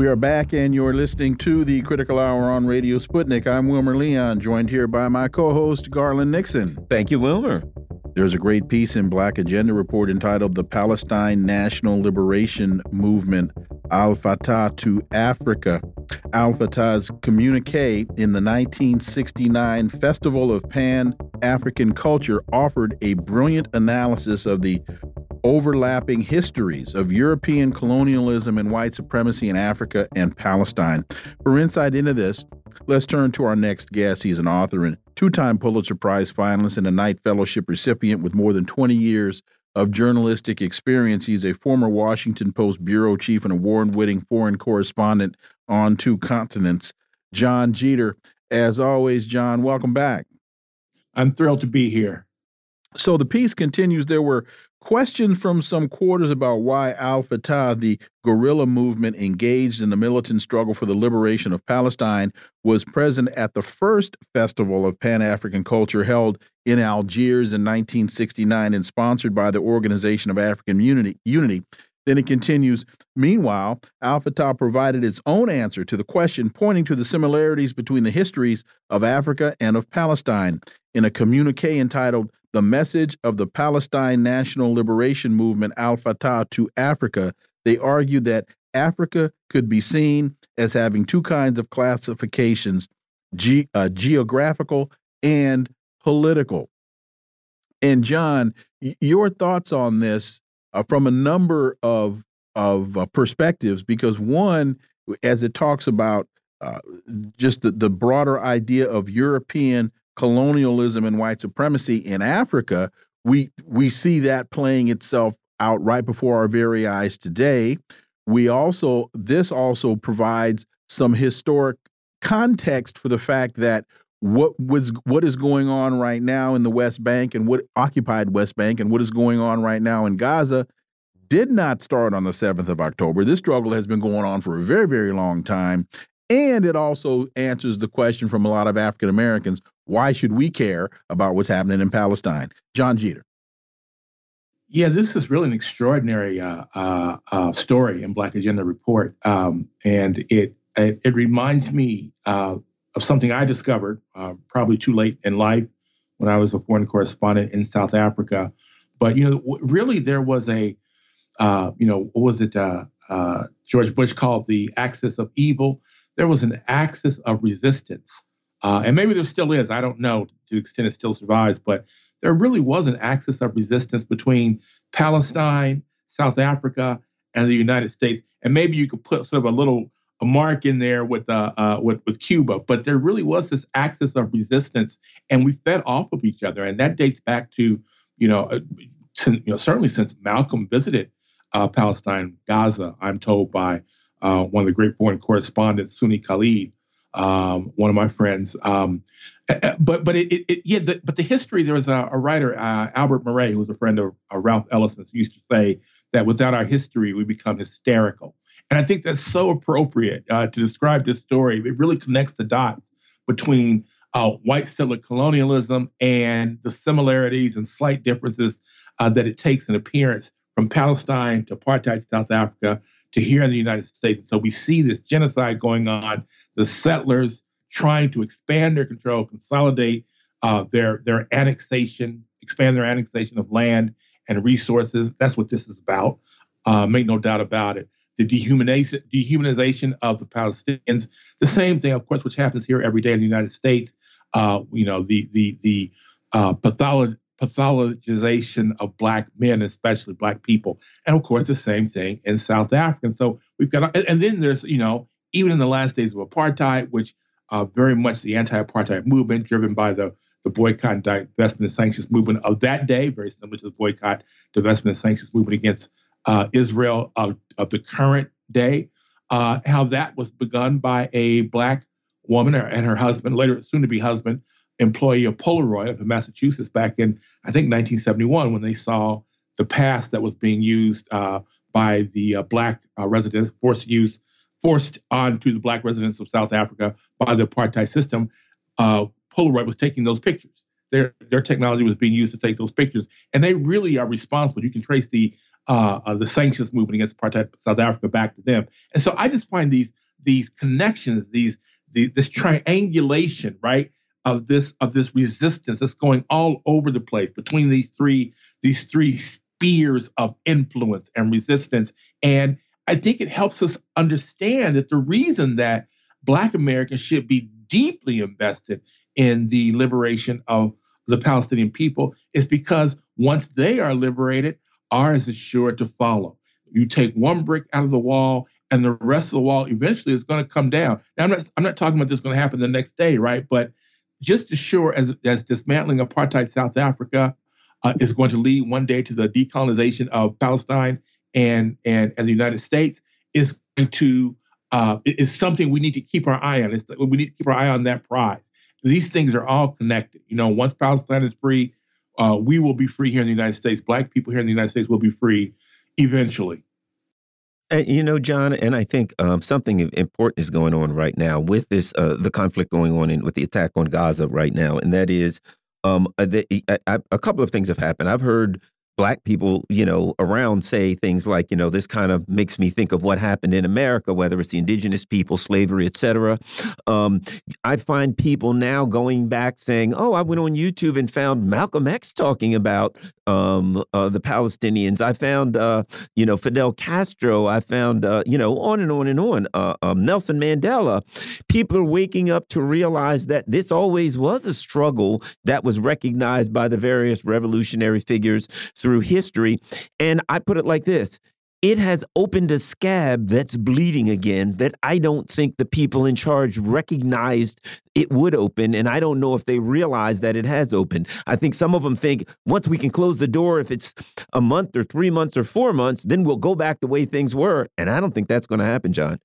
We are back, and you're listening to the Critical Hour on Radio Sputnik. I'm Wilmer Leon, joined here by my co host, Garland Nixon. Thank you, Wilmer. There's a great piece in Black Agenda Report entitled The Palestine National Liberation Movement Al Fatah to Africa. Al Fatah's communique in the 1969 Festival of Pan African Culture offered a brilliant analysis of the overlapping histories of European colonialism and white supremacy in Africa and Palestine. For insight into this, let's turn to our next guest. He's an author and two time Pulitzer Prize finalist and a Knight Fellowship recipient with more than 20 years of journalistic experience. He's a former Washington Post bureau chief and award winning foreign correspondent on two continents. Jon Jeter. As always, Jon, welcome back. I'm thrilled to be here. So the piece continues. There were Questions from some quarters about why Al Fatah, the guerrilla movement engaged in the militant struggle for the liberation of Palestine, was present at the first Festival of Pan African Culture held in Algiers in 1969 and sponsored by the Organization of African Unity. Unity. Then it continues Meanwhile, Al Fatah provided its own answer to the question, pointing to the similarities between the histories of Africa and of Palestine. In a communique entitled the message of the Palestine National Liberation Movement Al Fatah to Africa, they argued that Africa could be seen as having two kinds of classifications ge uh, geographical and political. And Jon, your thoughts on this uh, from a number of of uh, perspectives, because one, as it talks about uh, just the, the broader idea of European colonialism and white supremacy in Africa, we we see that playing itself out right before our very eyes today. We also this also provides some historic context for the fact that what was what is going on right now in the West Bank and what occupied West Bank and what is going on right now in Gaza did not start on the 7th of October. This struggle has been going on for a very, very long time. And it also answers the question from a lot of African Americans why should we care about what's happening in Palestine? Jon Jeter. Yeah, this is really an extraordinary uh, uh, uh, story in Black Agenda Report, um, and it, it, it reminds me uh, of something I discovered uh, probably too late in life when I was a foreign correspondent in South Africa. But you know, really, there was a uh, you know what was it? George Bush called the axis of evil. There was an axis of resistance uh, and maybe there still is. I don't know to the extent it still survives, but there really was an axis of resistance between Palestine South Africa, and the United States. And maybe you could put sort of a little a mark in there with uh, uh, with with Cuba, but there really was this axis of resistance, and we fed off of each other, and that dates back to you know, uh, to, you know certainly since Malcolm visited uh, Palestine, Gaza. I'm told by uh, one of the great foreign correspondents, Sunni Khalid, um, one of my friends. Um, but but it, it yeah, the, but the history there was a, a writer uh, Albert Murray who was a friend of uh, Ralph Ellison used to say that without our history we become hysterical, and I think that's so appropriate uh, to describe this story. It really connects the dots between uh, white settler colonialism and the similarities and slight differences uh, that it takes in appearance from Palestine to apartheid South Africa to here in the United States. So we see this genocide going on, the settlers trying to expand their control, consolidate uh, their their annexation, expand their annexation of land and resources. That's what this is about. Uh, make no doubt about it. The dehumanization, dehumanization of the Palestinians. The same thing, of course, which happens here every day in the United States. Uh, you know, the the the uh, patholo- pathologization of black men, especially black people, and of course the same thing in South Africa. And so we've got, and then there's you know even in the last days of apartheid, which uh, very much the anti-apartheid movement driven by the the boycott, divestment, and sanctions movement of that day, very similar to the boycott, divestment, and sanctions movement against uh, Israel of, of, the current day. Uh, how that was begun by a black woman and her husband, later soon to be husband, employee of Polaroid up in Massachusetts back in, I think, 1971, when they saw the pass that was being used uh, by the uh, black uh, residents, forced use, forced onto the black residents of South Africa by the apartheid system. Uh, Polaroid was taking those pictures. Their their technology was being used to take those pictures, and they really are responsible. You can trace the uh, uh, the sanctions movement against apartheid South Africa back to them. And so I just find these these connections, these the, this triangulation, right, of this of this resistance that's going all over the place between these three these three spheres of influence and resistance. And I think it helps us understand that the reason that Black Americans should be deeply invested in the liberation of the Palestinian people is because once they are liberated, ours is sure to follow. You take one brick out of the wall and the rest of the wall eventually is going to come down. Now, I'm not, I'm not talking about this going to happen the next day, right? But just as sure as, as dismantling apartheid South Africa uh, is going to lead one day to the decolonization of Palestine and, and, and the United States, is going to uh, is something we need to keep our eye on. It's, we need to keep our eye on that prize. These things are all connected. You know, once Palestine is free, uh, we will be free here in the United States. Black people here in the United States will be free eventually. And, you know, Jon, and I think um, something important is going on right now with this, uh, the conflict going on in, with the attack on Gaza right now, and that is um, a, a, a couple of things have happened. I've heard black people, you know, around say things like, you know, this kind of makes me think of what happened in America, whether it's the indigenous people, slavery, etc. Um, I find people now going back saying, "Oh, I went on YouTube and found Malcolm X talking about um, uh, the Palestinians. I found, uh, you know, Fidel Castro. I found, uh, you know, on and on and on. Uh, um, Nelson Mandela. People are waking up to realize that this always was a struggle that was recognized by the various revolutionary figures through through history. And I put it like this it has opened a scab that's bleeding again that I don't think the people in charge recognized it would open. And I don't know if they realize that it has opened. I think some of them think once we can close the door, if it's a month or three months or four months, then we'll go back the way things were. And I don't think that's going to happen, Jon.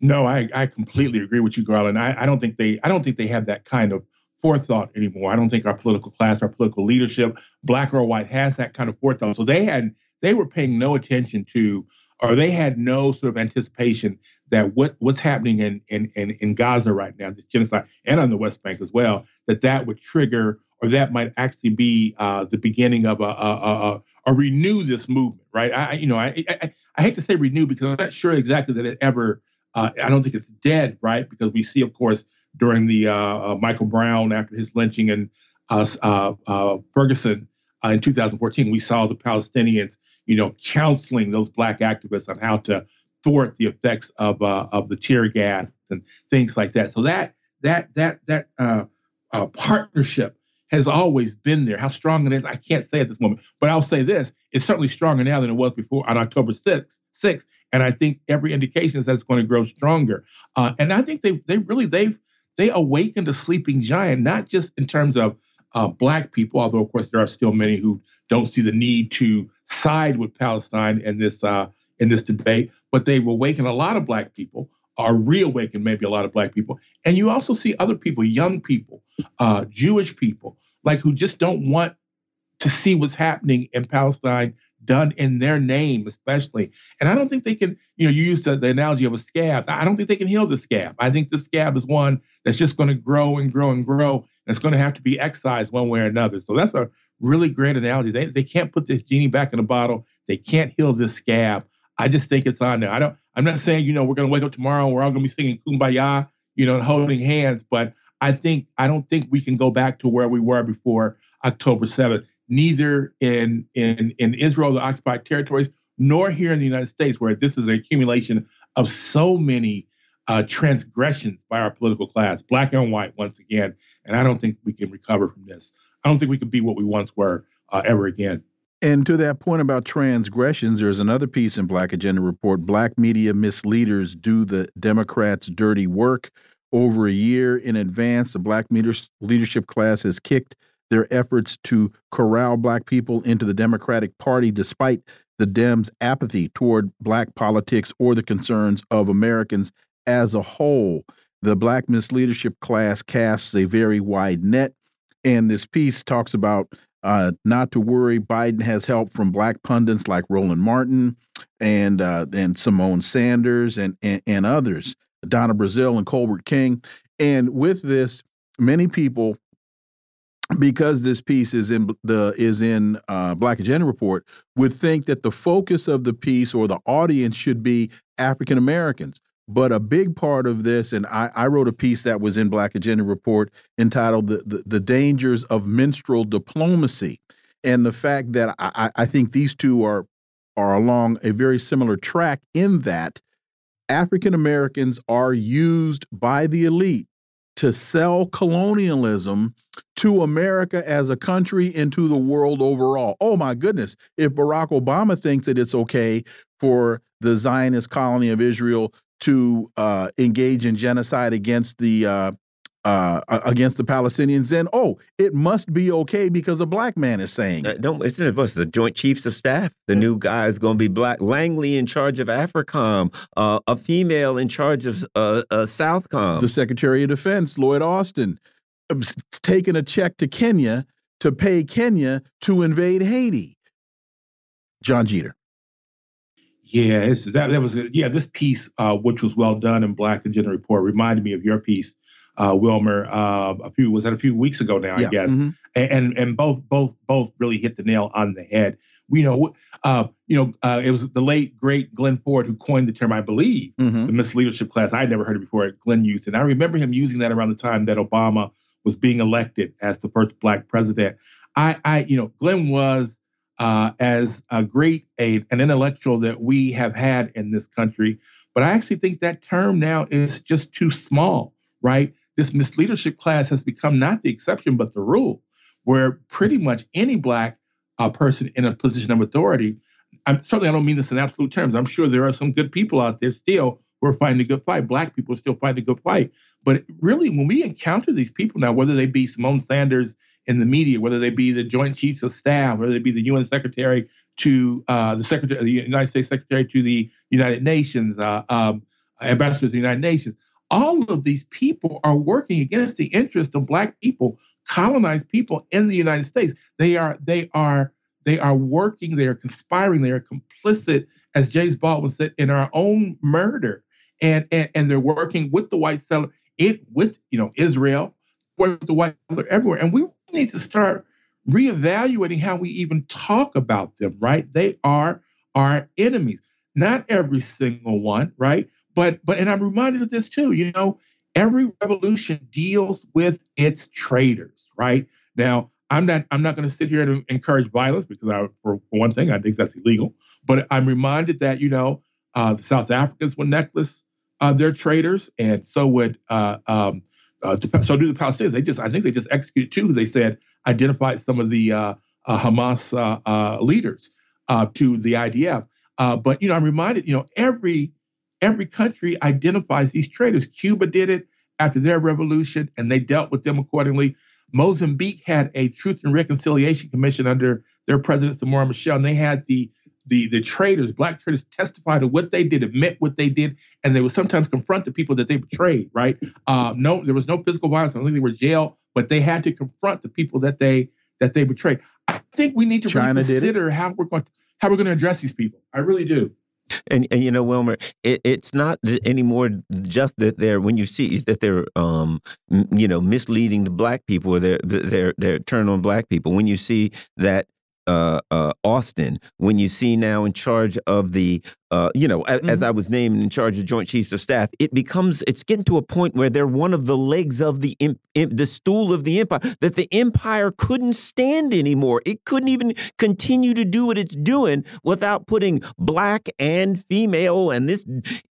No, I, I completely agree with you, Garland. I, I don't think they I don't think they have that kind of forethought anymore. I don't think our political class, our political leadership, black or white, has that kind of forethought. So they had they were paying no attention to, or they had no sort of anticipation that what what's happening in in in, in Gaza right now, the genocide, and on the West Bank as well, that that would trigger or that might actually be uh, the beginning of a, a, a, a, renew this movement, right? I, you know, I, I, I hate to say renew because I'm not sure exactly that it ever. Uh, I don't think it's dead, right? Because we see, of course, during the uh, uh, Michael Brown after his lynching in uh, Ferguson in 2014. We saw the Palestinians, you know, counseling those black activists on how to thwart the effects of of the tear gas and things like that. So that that that that partnership has always been there. How strong it is, I can't say at this moment. But I'll say this: it's certainly stronger now than it was before on October 6th. 6th and I think every indication is that it's going to grow stronger. Uh, and I think they they really they've they awakened a sleeping giant, not just in terms of uh, black people, although of course there are still many who don't see the need to side with Palestine in this uh, in this debate, but they've awakened a lot of black people, or reawakened maybe a lot of black people, and you also see other people, young people, uh, Jewish people, like who just don't want to see what's happening in Palestine done in their name, especially. And I don't think they can, you know, you used the, the, analogy of a scab. I don't think they can heal the scab. I think the scab is one that's just going to grow and grow and grow. And it's going to have to be excised one way or another. So that's a really great analogy. They, they can't put this genie back in the bottle. They can't heal this scab. I just think it's on there. I don't, I'm not saying, you know, we're going to wake up tomorrow and we're all going to be singing kumbaya, you know, and holding hands. But I think, I don't think we can go back to where we were before October 7th neither in in in Israel, the occupied territories, nor here in the United States, where this is an accumulation of so many uh, transgressions by our political class, black and white, once again. And I don't think we can recover from this. I don't think we can be what we once were uh, ever again. And to that point about transgressions, there's another piece in Black Agenda Report Black media misleaders do the Democrats' dirty work. Over a year in advance, the Black leadership class has kicked their efforts to corral black people into the Democratic Party despite the Dems' apathy toward black politics or the concerns of Americans as a whole. The black misleadership class casts a very wide net, and this piece talks about uh, not to worry. Biden has help from black pundits like Roland Martin and uh, and Symone Sanders and, and and others, Donna Brazile and Colbert King. And with this, many people because this piece is in the is in uh, Black Agenda Report, would think that the focus of the piece or the audience should be African Americans. But a big part of this, and I, I, wrote a piece that was in Black Agenda Report entitled "The the, the Dangers of Minstrel Diplomacy," and the fact that I, I think these two are are along a very similar track in that African Americans are used by the elite to sell colonialism to America as a country and to the world overall. Oh my goodness. If Barack Obama thinks that it's okay for the Zionist colony of Israel to uh, engage in genocide against the uh, uh, against the Palestinians, then oh, it must be okay because a black man is saying. Uh, don't isn't it what's the Joint Chiefs of Staff? The new guy is going to be black. Langley in charge of AFRICOM, uh, a female in charge of uh, uh, Southcom. The Secretary of Defense, Lloyd Austin, um, taking a check to Kenya to pay Kenya to invade Haiti. Jon Jeter. Yeah, that, that was yeah. This piece, uh, which was well done in Black Agenda Report, reminded me of your piece uh, Wilmer uh, a few was that a few weeks ago now, yeah. I guess, mm-hmm. and and both both both really hit the nail on the head. We know, uh, you know, uh, it was the late great Glen Ford who coined the term, I believe, mm-hmm. the misleadership class. I had never heard it before. Glen used, and I remember him using that around the time that Obama was being elected as the first black president. I, I you know, Glenn was uh, as a great a, an intellectual that we have had in this country, but I actually think that term now is just too small, right? This misleadership class has become not the exception but the rule, where pretty much any black uh, person in a position of authority, I'm certainly I don't mean this in absolute terms. I'm sure there are some good people out there still who are fighting a good fight. Black people are still fighting a good fight. But really, when we encounter these people now, whether they be Symone Sanders in the media, whether they be the Joint Chiefs of Staff, whether they be the UN Secretary to uh, the Secretary, of the United States Secretary to the United Nations, uh, um, ambassadors to the United Nations, all of these people are working against the interest of black people, colonized people in the United States. They are they are they are working, they are conspiring, they are complicit, as James Baldwin said, in our own murder. And and, and they're working with the white settler, it with you know Israel, with the white settler everywhere. And we need to start reevaluating how we even talk about them, right? They are our enemies. Not every single one, right? But but and I'm reminded of this too. You know, every revolution deals with its traitors, right? Now, I'm not I'm not going to sit here and encourage violence because I, for, one thing, I think that's illegal. But I'm reminded that you know uh, the South Africans would necklace uh, their traitors, and so would uh, um, uh, so do the Palestinians. They just, I think they just executed two. They said identified some of the uh, uh, Hamas leaders to the IDF. but you know, I'm reminded, you know, every every country identifies these traitors. Cuba did it after their revolution, and they dealt with them accordingly. Mozambique had a Truth and Reconciliation Commission under their president Samora Machel, and they had the the the traitors, black traitors, testify to what they did, admit what they did, and they would sometimes confront the people that they betrayed. Right? Uh, no, there was no physical violence. I don't think they were jailed, but they had to confront the people that they that they betrayed. I think we need to really consider how we're going to, how we're going to address these people. I really do. And, and you know, Wilmer, it, it's not anymore just that they're when you see that they're um you know misleading the black people or they're they're they're turn on black people. When you see that uh, uh, Austin, when you see now in charge of the, uh, you know, as, mm -hmm. as, I was named in charge of Joint Chiefs of Staff, it becomes it's getting to a point where they're one of the legs of the the stool of the empire that the empire couldn't stand anymore. It couldn't even continue to do what it's doing without putting black and female and this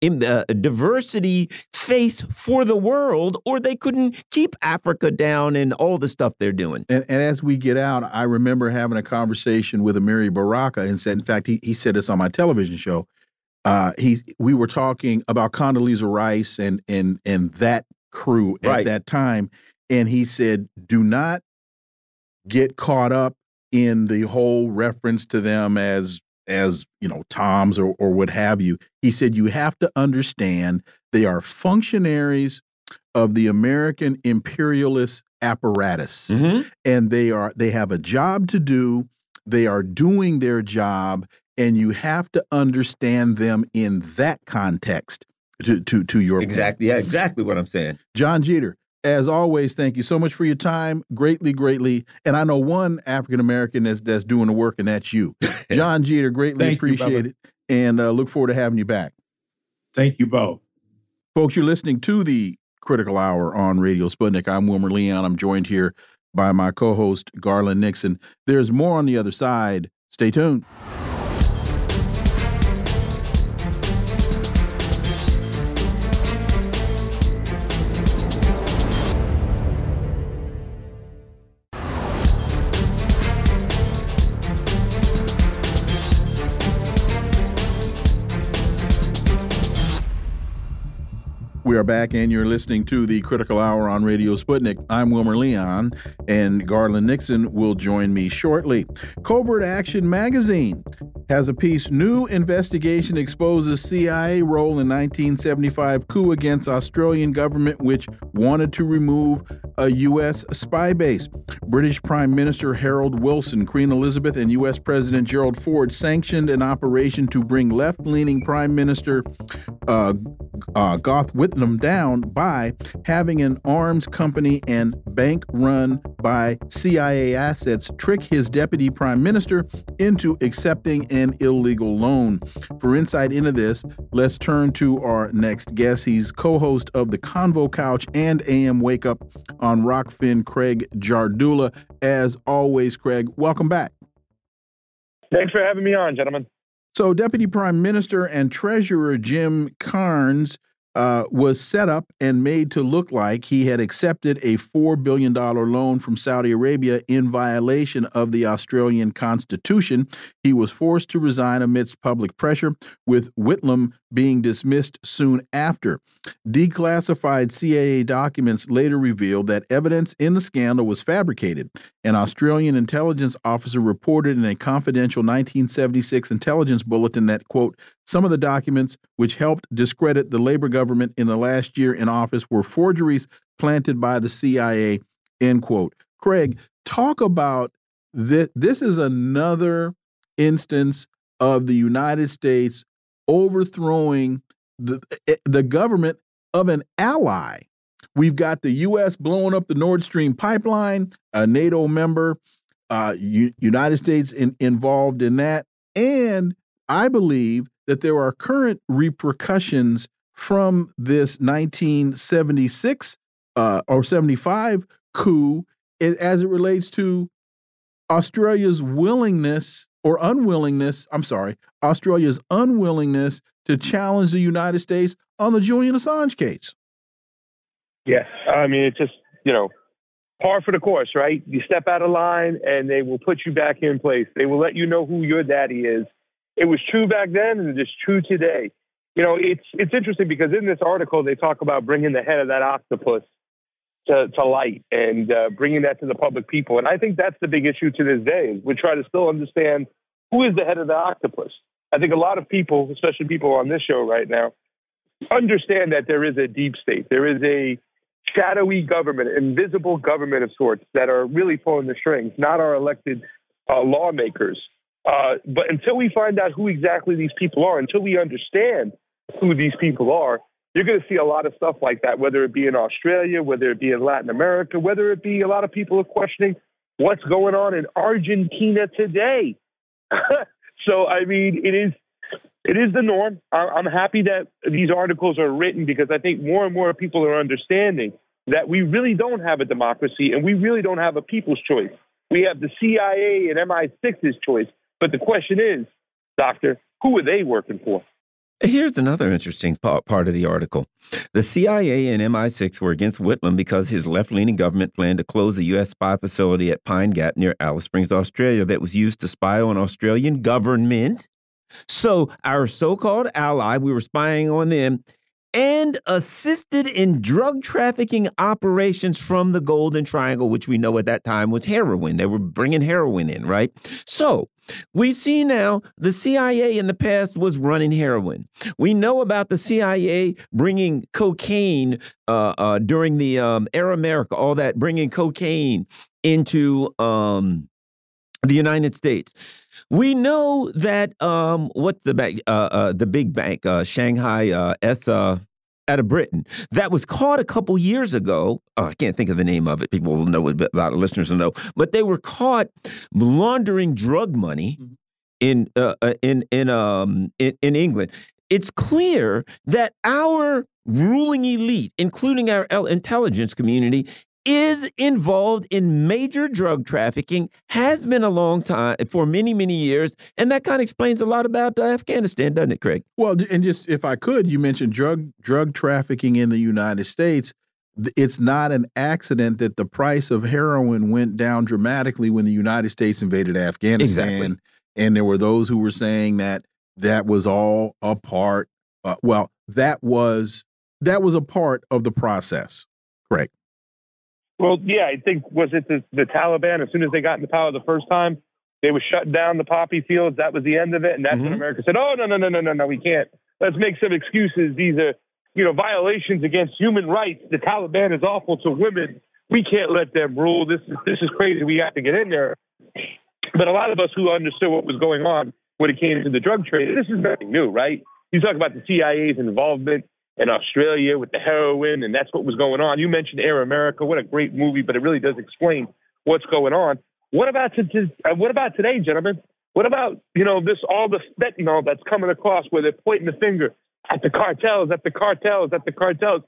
uh, diversity face for the world, or they couldn't keep Africa down and all the stuff they're doing. And, and as we get out, I remember having a conversation conversation with Amiri Baraka and said, in fact, he, he said this on my television show. Uh, he we were talking about Condoleezza Rice and and and that crew at right. that time, and he said, do not get caught up in the whole reference to them as as you know toms or, or what have you he said you have to understand they are functionaries of the american imperialist apparatus mm -hmm. and they are they have a job to do they are doing their job, and you have to understand them in that context. To to to your exactly, point. yeah, exactly what I'm saying. Jon Jeter, as always, thank you so much for your time. Greatly, greatly, and I know one African American that's that's doing the work, and that's you, (laughs) Jon Jeter. Greatly appreciate you, it, and uh, look forward to having you back. Thank you both, folks. You're listening to the Critical Hour on Radio Sputnik. I'm Wilmer Leon. I'm joined here by my co host, Garland Nixon. There's more on the other side. Stay tuned. We are back, and you're listening to the Critical Hour on Radio Sputnik. I'm Wilmer Leon, and Garland Nixon will join me shortly. Covert Action Magazine has a piece New investigation exposes CIA role in 1975 coup against Australian government, which wanted to remove a U.S. spy base. British Prime Minister Harold Wilson, Queen Elizabeth, and U.S. President Gerald Ford sanctioned an operation to bring left leaning Prime Minister uh, uh, Gough Whitlam down by having an arms company and bank run by CIA assets trick his deputy prime minister into accepting an illegal loan. For insight into this, let's turn to our next guest. He's co host of the Convo Couch and AM Wake Up on Rokfin, Craig Jardula. As always, Craig, welcome back. Thanks for having me on, gentlemen. So, Deputy Prime Minister and Treasurer Jim Cairns uh, was set up and made to look like he had accepted a $4 billion loan from Saudi Arabia in violation of the Australian Constitution. He was forced to resign amidst public pressure, with Whitlam being dismissed soon after. Declassified CIA documents later revealed that evidence in the scandal was fabricated. An Australian intelligence officer reported in a confidential 1976 intelligence bulletin that, quote, some of the documents which helped discredit the Labor government in the last year in office were forgeries planted by the CIA, end quote. Craig, talk about this. This is another instance of the United States overthrowing the, eh, the government of an ally. We've got the U.S. blowing up the Nord Stream pipeline, a NATO member, uh, United States in, involved in that. And I believe that there are current repercussions from this 1976 uh, or 75 coup as it relates to Australia's willingness or unwillingness, I'm sorry, Australia's unwillingness to challenge the United States on the Julian Assange case. Yeah, I mean, it's just you know, par for the course, right? You step out of line, and they will put you back in place. They will let you know who your daddy is. It was true back then, and it's true today. You know, it's it's interesting because in this article they talk about bringing the head of that octopus to, to light and uh, bringing that to the public people. And I think that's the big issue to this day is we try to still understand who is the head of the octopus. I think a lot of people, especially people on this show right now, understand that there is a deep state. There is a shadowy government, invisible government of sorts that are really pulling the strings, not our elected uh, lawmakers. Uh, but until we find out who exactly these people are, until we understand who these people are, you're going to see a lot of stuff like that, whether it be in Australia, whether it be in Latin America, whether it be a lot of people are questioning what's going on in Argentina today. (laughs) so, I mean, it is it is the norm. I'm happy that these articles are written because I think more and more people are understanding that we really don't have a democracy and we really don't have a people's choice. We have the CIA and MI6's choice. But the question is, doctor, who are they working for? Here's another interesting part of the article. The CIA and MI6 were against Whitlam because his left leaning government planned to close a U.S. spy facility at Pine Gap near Alice Springs, Australia, that was used to spy on Australian government. So, our so called ally, we were spying on them, and assisted in drug trafficking operations from the Golden Triangle, which we know at that time was heroin. They were bringing heroin in, right? So, we see now the CIA in the past was running heroin. We know about the CIA bringing cocaine uh, uh, during the um, America, all that, bringing cocaine into um, the United States. We know that um, what's the bank, uh, uh, the big bank, uh, Shanghai S uh, out of Britain that was caught a couple years ago. Oh, I can't think of the name of it. People will know it, a lot of listeners will know. But they were caught laundering drug money mm-hmm. in uh, uh, in in um in, in England. It's clear that our ruling elite, including our intelligence community, is involved in major drug trafficking, has been a long time for many, many years. And that kind of explains a lot about uh, Afghanistan, doesn't it, Craig? Well, and just if I could, you mentioned drug drug trafficking in the United States. It's not an accident that the price of heroin went down dramatically when the United States invaded Afghanistan. Exactly. And there were those who were saying that that was all a part. Uh, well, that was that was a part of the process. Correct. Well, yeah, I think was it the, the Taliban? As soon as they got into power the first time, they were shutting down the poppy fields. That was the end of it, and that's mm -hmm. when mm-hmm. America said, "Oh no, no, no, no, no, no, we can't. Let's make some excuses. These are, you know, violations against human rights. The Taliban is awful to women. We can't let them rule. This is this is crazy. We have to get in there." But a lot of us who understood what was going on when it came to the drug trade, this is nothing new, right? You talk about the CIA's involvement in Australia with the heroin, and that's what was going on. You mentioned Air America. What a great movie, but it really does explain what's going on. What about to, uh, what about today, gentlemen? What about you know this all the fentanyl that's coming across where they're pointing the finger at the cartels, at the cartels, at the cartels?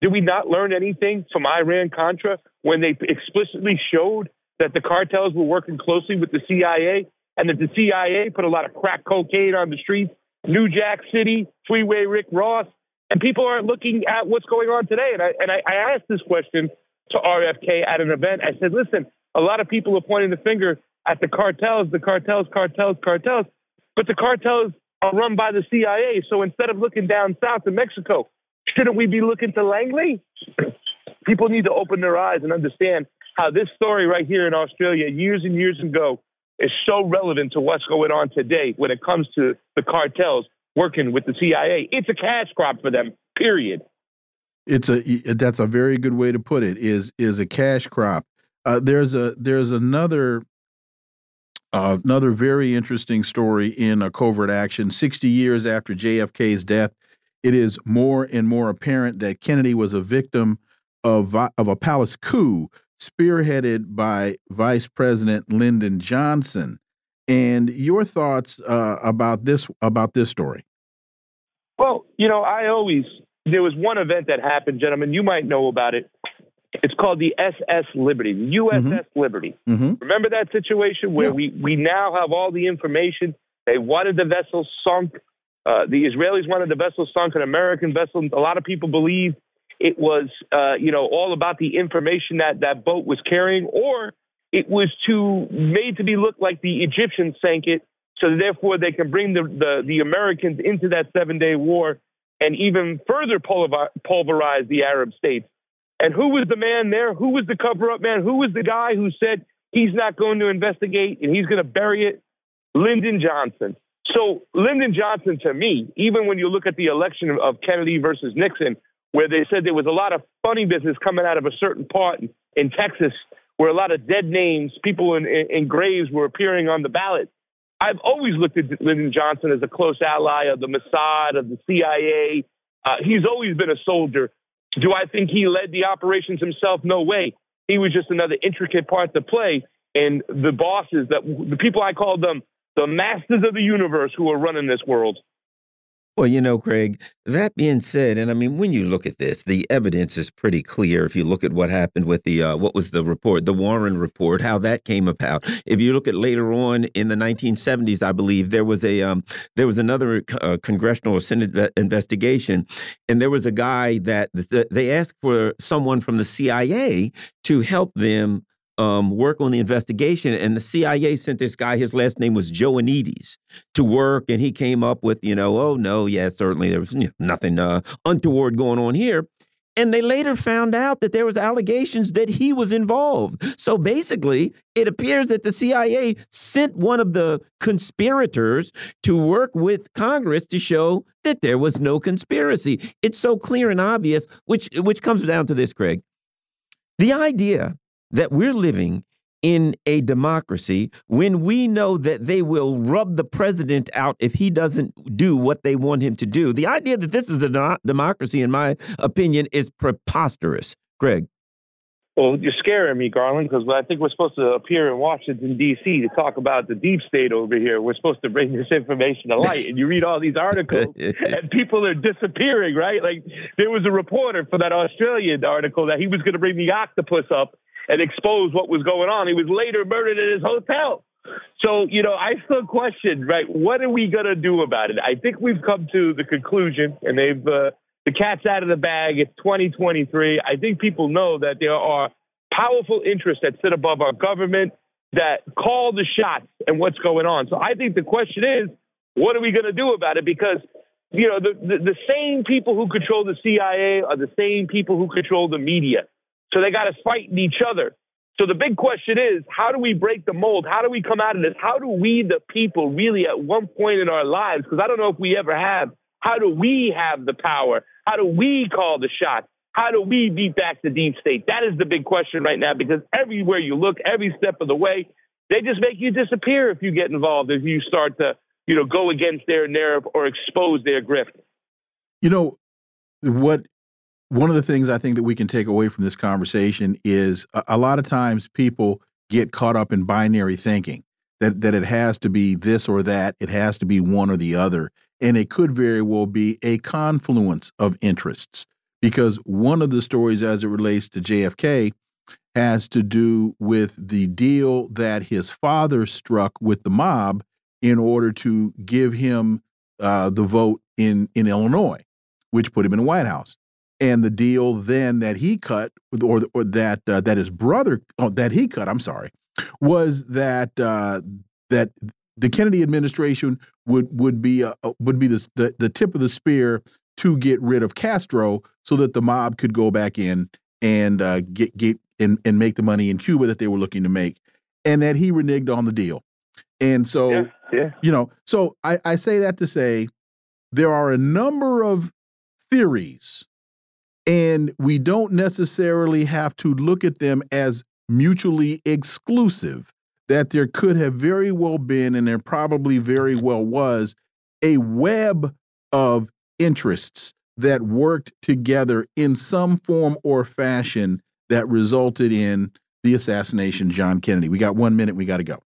Did we not learn anything from Iran Contra when they explicitly showed that the cartels were working closely with the CIA and that the CIA put a lot of crack cocaine on the streets? New Jack City, Freeway Rick Ross, and people aren't looking at what's going on today. And I and I, I asked this question to RFK at an event. I said, listen, a lot of people are pointing the finger at the cartels, the cartels, cartels, cartels, but the cartels are run by the CIA. So instead of looking down south to Mexico, shouldn't we be looking to Langley? (clears throat) people need to open their eyes and understand how this story right here in Australia, years and years ago, is so relevant to what's going on today when it comes to the cartels working with the CIA. It's a cash crop for them. Period. It's a that's a very good way to put it. Is is a cash crop. Uh, there's a there's another uh, another very interesting story in a covert action. Sixty years after JFK's death, it is more and more apparent that Kennedy was a victim of of a palace coup spearheaded by Vice President Lyndon Johnson. And your thoughts uh, about this about this story? Well, you know, I always there was one event that happened, gentlemen. You might know about it. It's called the SS Liberty, the USS mm -hmm. Liberty. Mm -hmm. Remember that situation where yeah. we we now have all the information. They wanted the vessel sunk. Uh, the Israelis wanted the vessel sunk, an American vessel. A lot of people believe it was, uh, you know, all about the information that that boat was carrying, or it was to made to be look like the Egyptians sank it, so therefore they can bring the the, the Americans into that seven day war and even further pulverize the Arab states. And who was the man there? Who was the cover up man? Who was the guy who said he's not going to investigate and he's going to bury it? Lyndon Johnson. So Lyndon Johnson, to me, even when you look at the election of Kennedy versus Nixon, where they said there was a lot of funny business coming out of a certain part in, Texas, where a lot of dead names, people in, in, in, graves were appearing on the ballot. I've always looked at Lyndon Johnson as a close ally of the Mossad, of the CIA. Uh, he's always been a soldier. Do I think he led the operations himself? No way. He was just another intricate part to play. And the bosses, that the people I called them the masters of the universe who are running this world. Well, you know, Craig, that being said, and I mean, when you look at this, the evidence is pretty clear. If you look at what happened with the, uh, what was the report, the Warren report, how that came about. If you look at later on in the 1970s, I believe there was a, um, there was another uh, congressional Senate investigation, and there was a guy that they asked for someone from the CIA to help them um, work on the investigation, and the CIA sent this guy. His last name was Joanides to work, and he came up with, you know, oh no, yeah, certainly there was you know, nothing uh, untoward going on here. And they later found out that there was allegations that he was involved. So basically, it appears that the CIA sent one of the conspirators to work with Congress to show that there was no conspiracy. It's so clear and obvious, which which comes down to this, Craig. The idea that we're living in a democracy when we know that they will rub the president out if he doesn't do what they want him to do. The idea that this is a democracy, in my opinion, is preposterous. Greg. Well, you're scaring me, Garland, because I think we're supposed to appear in Washington, D.C. to talk about the deep state over here. We're supposed to bring this information to light. And you read all these articles, (laughs) and people are disappearing, right? Like there was a reporter for that Australian article that he was going to bring the octopus up and expose what was going on. He was later murdered at his hotel. So, you know, I still question, right? What are we going to do about it? I think we've come to the conclusion, and they've, uh, the cat's out of the bag. It's 2023. I think people know that there are powerful interests that sit above our government that call the shots and what's going on. So I think the question is, what are we going to do about it? Because you know, the, the, the same people who control the CIA are the same people who control the media. So they got us fighting each other. So the big question is, how do we break the mold? How do we come out of this? How do we, the people, really at one point in our lives, because I don't know if we ever have, how do we have the power? How do we call the shots? How do we beat back the deep state? That is the big question right now, because everywhere you look, every step of the way, they just make you disappear if you get involved, if you start to, you know, go against their narrative or expose their grift. You know, what one of the things I think that we can take away from this conversation is a, a, lot of times people get caught up in binary thinking that that it has to be this or that, it has to be one or the other, and it could very well be a confluence of interests. Because one of the stories, as it relates to JFK, has to do with the deal that his father struck with the mob in order to give him uh, the vote in in Illinois, which put him in the White House and the deal then that he cut or or that uh, that his brother oh, that he cut I'm sorry was that uh, that the Kennedy administration would would be uh, would be the, the the tip of the spear to get rid of Castro so that the mob could go back in and uh, get get and and make the money in Cuba that they were looking to make and that he reneged on the deal and so yeah, yeah. you know so I, I say that to say there are a number of theories and we don't necessarily have to look at them as mutually exclusive, that there could have very well been, and there probably very well was, a web of interests that worked together in some form or fashion that resulted in the assassination of John Kennedy. We got one minute, we got to go.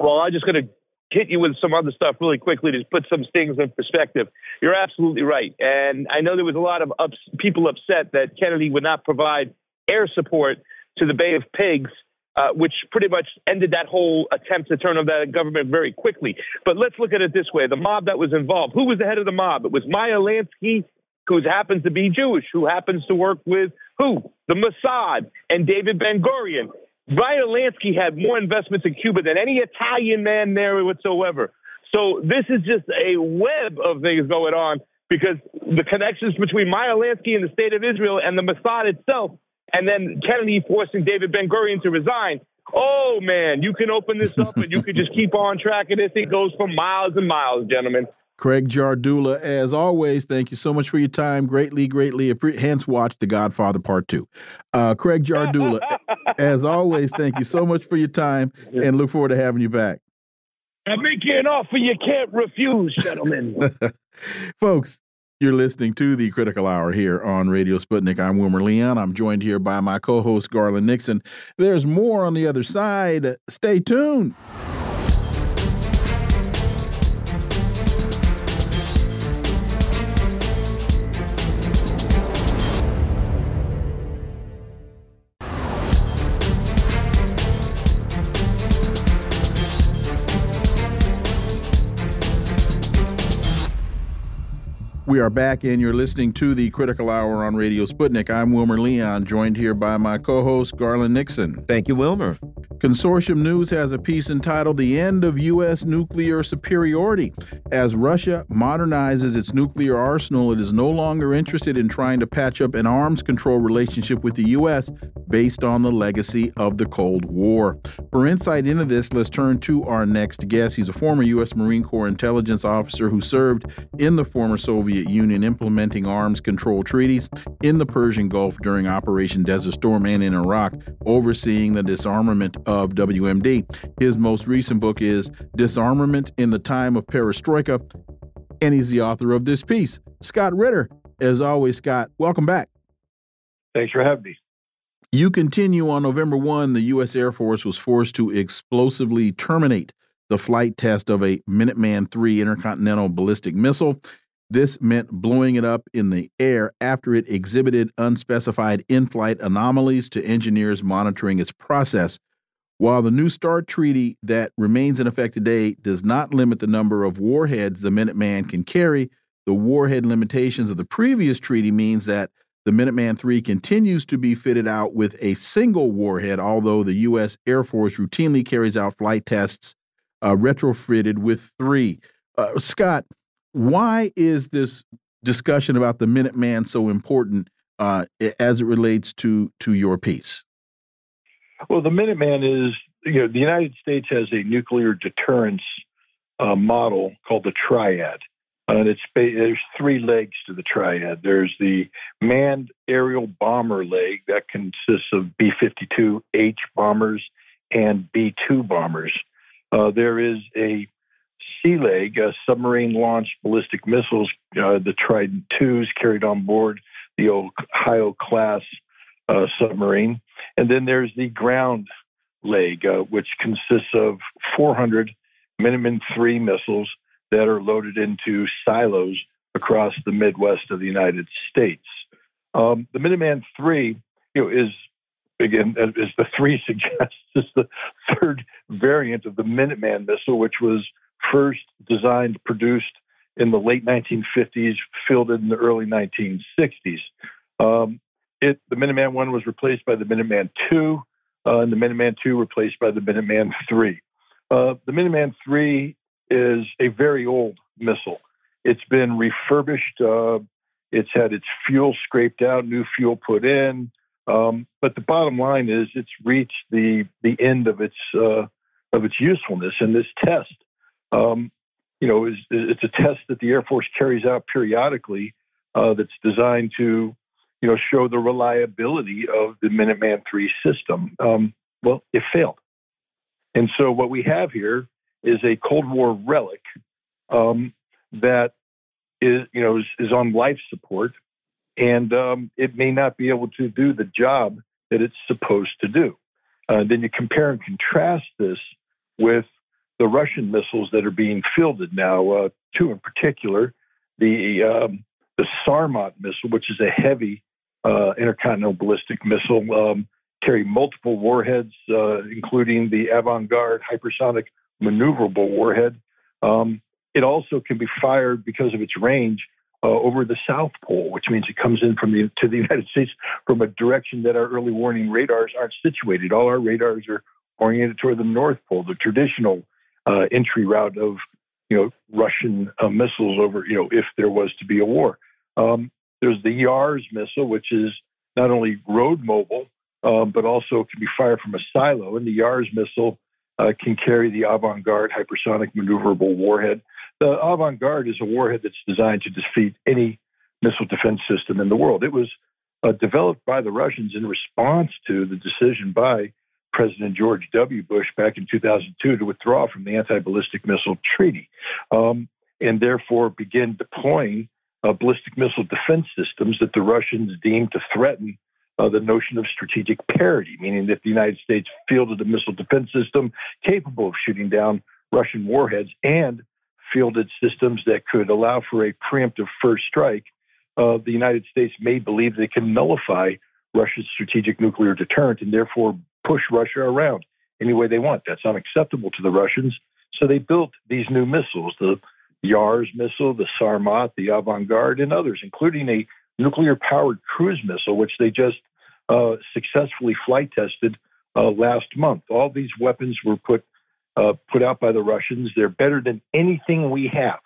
Well, I'm just going to hit you with some other stuff really quickly to put some things in perspective. You're absolutely right. And I know there was a lot of ups, people upset that Kennedy would not provide air support to the Bay of Pigs, uh, which pretty much ended that whole attempt to turn over that government very quickly. But let's look at it this way the mob that was involved, who was the head of the mob? It was Meyer Lansky, who happens to be Jewish, who happens to work with who? The Mossad and David Ben Gurion. Meyer Lansky had more investments in Cuba than any Italian man there whatsoever. So this is just a web of things going on because the connections between Meyer Lansky and the state of Israel and the Mossad itself, and then Kennedy forcing David Ben Gurion to resign. Oh man, you can open this up and you can just keep on tracking this. It goes for miles and miles, gentlemen. Craig Jardula, as always, thank you so much for your time. Greatly, greatly appreciate. Hence, watch The Godfather Part Two. Uh, Craig Jardula, (laughs) as always, thank you so much for your time, and look forward to having you back. I make you an offer you can't refuse, gentlemen. (laughs) Folks, you're listening to the Critical Hour here on Radio Sputnik. I'm Wilmer Leon. I'm joined here by my co host, Garland Nixon. There's more on the other side. Stay tuned. We are back, and you're listening to the Critical Hour on Radio Sputnik. I'm Wilmer Leon, joined here by my co host, Garland Nixon. Thank you, Wilmer. Consortium News has a piece entitled The End of U.S. Nuclear Superiority. As Russia modernizes its nuclear arsenal, it is no longer interested in trying to patch up an arms control relationship with the U.S. based on the legacy of the Cold War. For insight into this, let's turn to our next guest. He's a former U.S. Marine Corps intelligence officer who served in the former Soviet Union implementing arms control treaties in the Persian Gulf during Operation Desert Storm and in Iraq, overseeing the disarmament of WMD. His most recent book is Disarmament in the Time of Perestroika, and he's the author of this piece. Scott Ritter, as always, Scott, welcome back. Thanks for having me. You continue on November 1, the U.S. Air Force was forced to explosively terminate the flight test of a Minuteman III intercontinental ballistic missile. This meant blowing it up in the air after it exhibited unspecified in flight anomalies to engineers monitoring its process. While the New START treaty that remains in effect today does not limit the number of warheads the Minuteman can carry, the warhead limitations of the previous treaty means that the Minuteman III continues to be fitted out with a single warhead, although the U.S. Air Force routinely carries out flight tests uh, retrofitted with three. Uh, Scott, why is this discussion about the Minuteman so important uh, as it relates to to your piece? Well, the Minuteman is you know the United States has a nuclear deterrence uh, model called the Triad, and it's there's three legs to the Triad. There's the manned aerial bomber leg that consists of B-52H bombers and B-2 bombers. Uh, there is a Sea Leg, uh, submarine launched ballistic missiles, uh, the Trident 2s carried on board the Ohio class uh, submarine. And then there's the ground leg, uh, which consists of 400 Minuteman III missiles that are loaded into silos across the Midwest of the United States. Um, the Minuteman III you know, is again, as the three (laughs) suggests, is the third variant of the Minuteman missile, which was first designed, produced in the late 1950s, fielded in the early 1960s. Um, it, the Minuteman One was replaced by the Minuteman Two, uh, and the Minuteman Two replaced by the Minuteman Three. Uh, the Minuteman Three is a very old missile. It's been refurbished. Uh, it's had its fuel scraped out, new fuel put in. Um, but the bottom line is, it's reached the the end of its uh, of its usefulness. And this test um, you know, is, it's a test that the Air Force carries out periodically uh, that's designed to, you know, show the reliability of the Minuteman III system. Um, well, it failed. And so what we have here is a Cold War relic um, that is, you know, is, is, on life support, and um, it may not be able to do the job that it's supposed to do. Uh, then you compare and contrast this with the Russian missiles that are being fielded now, uh, two in particular, the um, the Sarmat missile, which is a heavy uh, intercontinental ballistic missile, um, carry multiple warheads, uh, including the Avangard hypersonic maneuverable warhead. Um, it also can be fired because of its range uh, over the South Pole, which means it comes in from the to the United (laughs) States from a direction that our early warning radars aren't situated. All our radars are oriented toward the North Pole, the traditional uh, entry route of you know Russian uh, missiles over you know if there was to be a war. Um, there's the Yars missile, which is not only road mobile um, but also can be fired from a silo. And the Yars missile uh, can carry the Avangard hypersonic maneuverable warhead. The Avangard is a warhead that's designed to defeat any missile defense system in the world. It was uh, developed by the Russians in response to the decision by President George W. Bush back in 2002 to withdraw from the Anti Ballistic Missile Treaty um, and therefore begin deploying uh, ballistic missile defense systems that the Russians deemed to threaten uh, the notion of strategic parity, meaning that the United States fielded a missile defense system capable of shooting down Russian warheads and fielded systems that could allow for a preemptive first strike. Uh, the United States may believe they can nullify Russia's strategic nuclear deterrent and therefore push Russia around any way they want. That's unacceptable to the Russians. So they built these new missiles, the Yars missile, the Sarmat, the Avangard, and others, including a nuclear powered cruise missile, which they just uh, successfully flight tested uh, last month. All these weapons were put uh, put out by the Russians. They're better than anything we have.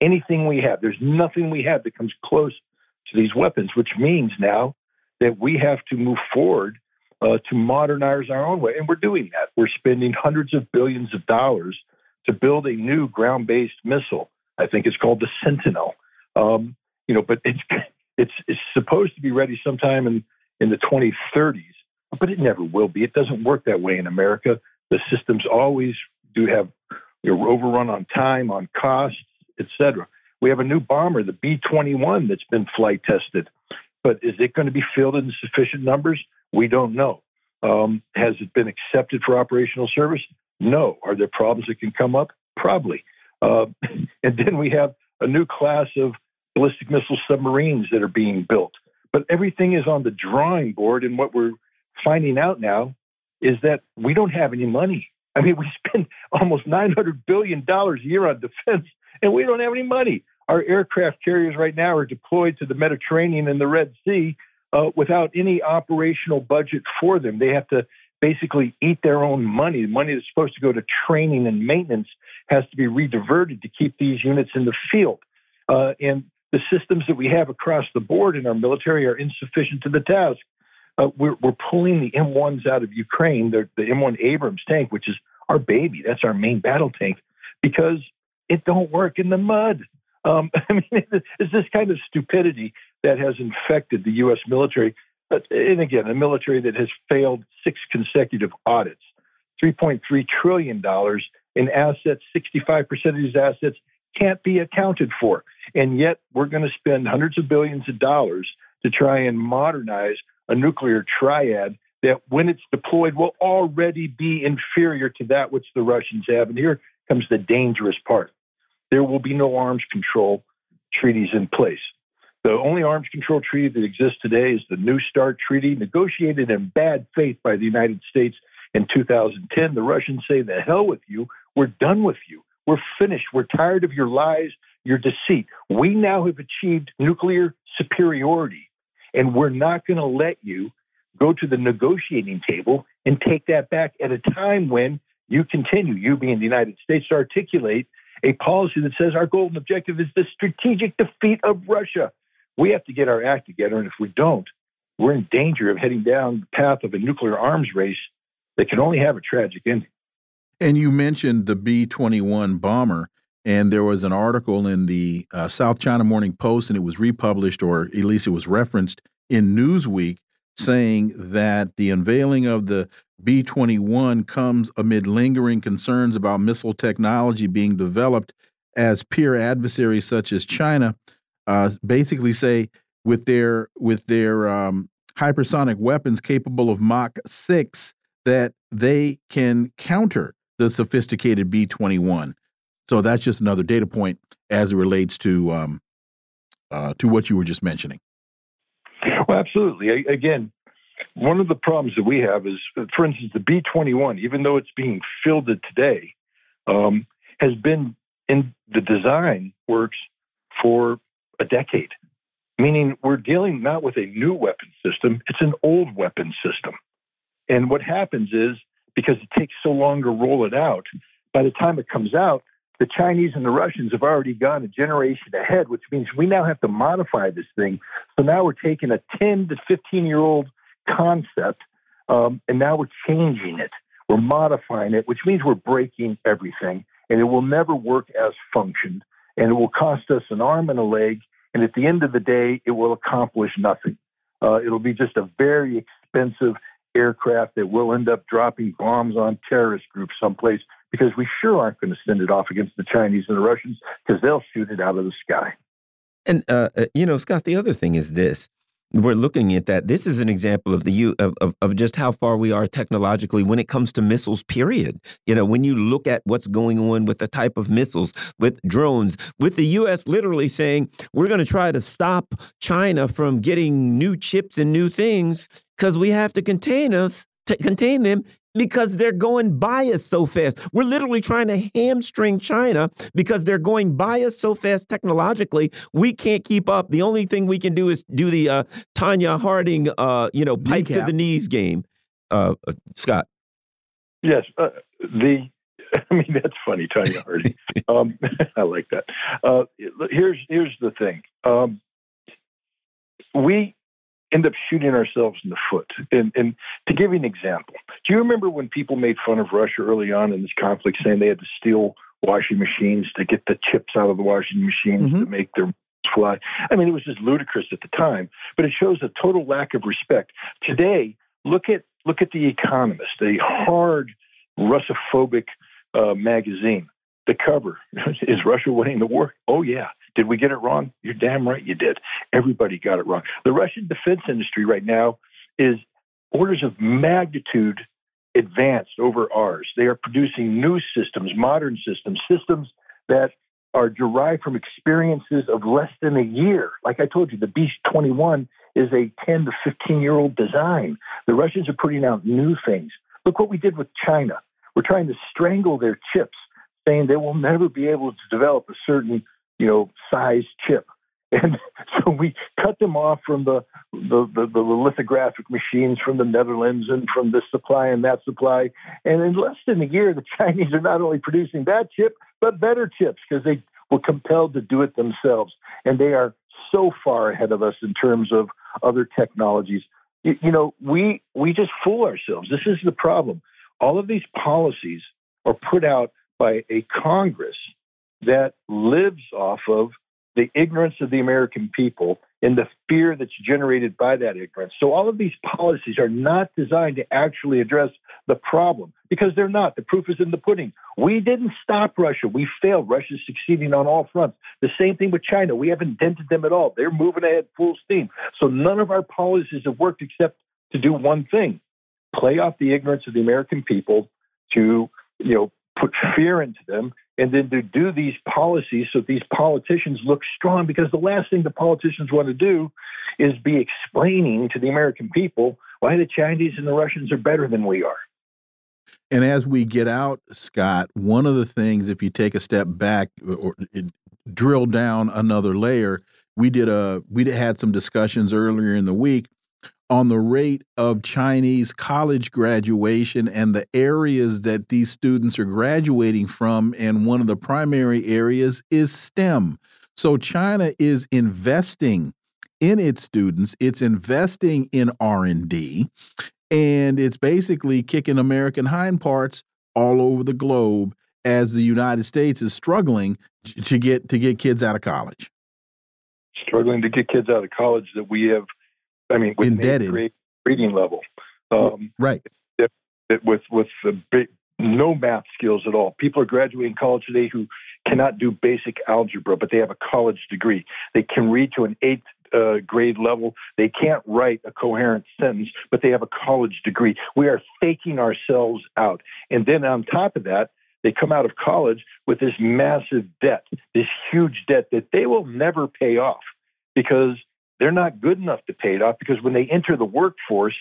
Anything we have. There's nothing we have that comes close to these weapons, which means now that we have to move forward uh, to modernize our own way. And we're doing that. We're spending hundreds of billions of dollars to build a new ground based missile. I think it's called the Sentinel. Um, you know, but it's, it's, it's supposed to be ready sometime in in the 2030s, but it never will be. It doesn't work that way in America. The systems always do have you know, overrun on time, on costs, etc. We have a new bomber, the B 21, that's been flight tested. But is it going to be fielded in sufficient numbers? We don't know. Um, has it been accepted for operational service? No. Are there problems that can come up? Probably. Uh, (laughs) and then we have a new class of ballistic missile submarines that are being built. But everything is on the drawing board. And what we're finding out now is that we don't have any money. I mean, (laughs) we spend almost $900 billion a year on defense, and we don't have any money. Our aircraft carriers right now are deployed to the Mediterranean and the Red Sea uh, without any operational budget for them. They have to basically eat their own money. The money that's supposed to go to training and maintenance has to be rediverted to keep these units in the field. Uh, and the systems that we have across the board in our military are insufficient to the task. Uh, we're, we're pulling the M1s out of Ukraine, the, the M1 Abrams tank, which is our baby. That's our main battle tank because it don't work in the mud. Um, (laughs) I mean, (laughs) it's this kind of stupidity that has infected the U.S. military. And again, a military that has failed six consecutive audits, $3.3 trillion in assets, 65% of these assets can't be accounted for. And yet we're going to spend hundreds of billions of dollars to try and modernize a nuclear triad that, when it's deployed, will already be inferior to that which the Russians have. And here comes the dangerous part there will be no arms control treaties in place. The only arms control treaty that exists today is the New START Treaty, negotiated in bad faith by the United States in 2010. The Russians say, the hell with you, we're done with you. We're finished. We're tired of your lies, your deceit. We now have achieved nuclear superiority, and we're not going to let you go to the negotiating table and take that back at a time when you continue, you being the United States, to articulate a policy that says our golden objective is the strategic defeat of Russia. We have to get our act together, and if we don't, we're in danger of heading down the path of a nuclear arms race that can only have a tragic ending. And you mentioned the B 21 bomber, and there was an article in the uh, South China Morning Post, and it was republished, or at least it was referenced in Newsweek, saying that the unveiling of the B 21 comes amid lingering concerns about missile technology being developed as peer adversaries such as China uh, basically say with their with their um, hypersonic weapons capable of Mach 6 that they can counter the sophisticated B 21. So that's just another data point as it relates to um, uh, to what you were just mentioning. Well, absolutely. Again, one of the problems that we have is, for instance, the B 21, even though it's being fielded today, um, has been in the design works for a decade. Meaning we're dealing not with a new weapon system, it's an old weapon system. And what happens is because it takes so long to roll it out, by the time it comes out, the Chinese and the Russians have already gone a generation ahead, which means we now have to modify this thing. So now we're taking a 10 to 15 year old concept um, and now we're changing it. We're modifying it, which means we're breaking everything, and it will never work as functioned. And it will cost us an arm and a leg. And at the end of the day, it will accomplish nothing. Uh, it'll be just a very expensive aircraft that will end up dropping bombs on terrorist groups someplace because we sure aren't going to send it off against the Chinese and the Russians because they'll shoot it out of the sky. And uh, uh you know, Scott, the other thing is this: we're looking at that. This is an example of the of, of, of just how far we are technologically when it comes to missiles. Period. You know, when you look at what's going on with the type of missiles, with drones, with the U.S. literally saying we're going to try to stop China from getting new chips and new things because we have to contain us to contain them because they're going by us so fast. We're literally trying to hamstring China because they're going by us so fast technologically. We can't keep up. The only thing we can do is do the uh, Tonya Harding, uh, you know, pipe to the knees game. Uh, uh Scott. Yes, uh, the. (laughs) I mean, that's funny, Tonya Harding. (laughs) um, (laughs) I like that. Uh, here's here's the thing. Um, we end up shooting ourselves in the foot. And, and to give you an example, do you remember when people made fun of Russia early on in this conflict, saying they had to steal washing machines to get the chips out of the washing machines mm-hmm. to make their fly? I mean, it was just ludicrous at the time, but it shows a total lack of respect. Today, look at look at the Economist, a hard Russophobic uh, magazine. The cover (laughs) is Russia winning the war? Oh yeah. Did we get it wrong? You're damn right you did. Everybody got it wrong. The Russian defense industry right now is orders of magnitude advanced over ours. They are producing new systems, modern systems, systems that are derived from experiences of less than a year. Like I told you, the B 21 is a 10 to 15 year old design. The Russians are putting out new things. Look what we did with China. We're trying to strangle their chips, saying they will never be able to develop a certain you know, size chip. (laughs) And so we cut them off from the, the, the, the, lithographic machines from the Netherlands and from this supply and that supply. And in less than a year, the (laughs) Chinese are not only producing that chip, but better chips because they were compelled to do it themselves. And they are so far ahead of us in terms of other technologies. You, you know, we, we just fool ourselves. This is the problem. All of these policies are put out by a Congress that lives off of the ignorance of the American people and the fear that's generated by that ignorance. So, all of these policies are not designed to actually address the problem because they're not. The proof is in the pudding. We didn't stop Russia. We failed. Russia's succeeding on all fronts. The same thing with China. We haven't dented them at all. They're moving ahead full steam. So, none of our policies have worked except to do one thing play off the ignorance of the American people to, you know, put fear into them and then to do these policies so these politicians look strong because the last thing the politicians want to do is be explaining to the American people why the Chinese and the Russians are better than we are. And as we get out, Scott, one of the things, if you take a step back or drill down another layer, we did a we had some discussions earlier in the week on the rate of Chinese college graduation and the areas that these students are graduating from. And one of the primary areas is STEM. So China is investing in its students. It's investing in R&D and it's basically kicking American hind parts all over the globe as the United States is struggling to get to get kids out of college. Struggling to get kids out of college that we have I mean, with indebted reading level, um, right? It, it, with with big, no math skills at all. People are graduating college today who cannot do basic algebra, but they have a college degree. They can read to an eighth uh, grade level. They can't write a coherent sentence, but they have a college degree. We are faking ourselves out. And then on top of that, they come out of college with this massive debt, this huge debt that they will never pay off because they're not good enough to pay it off because when they enter the workforce,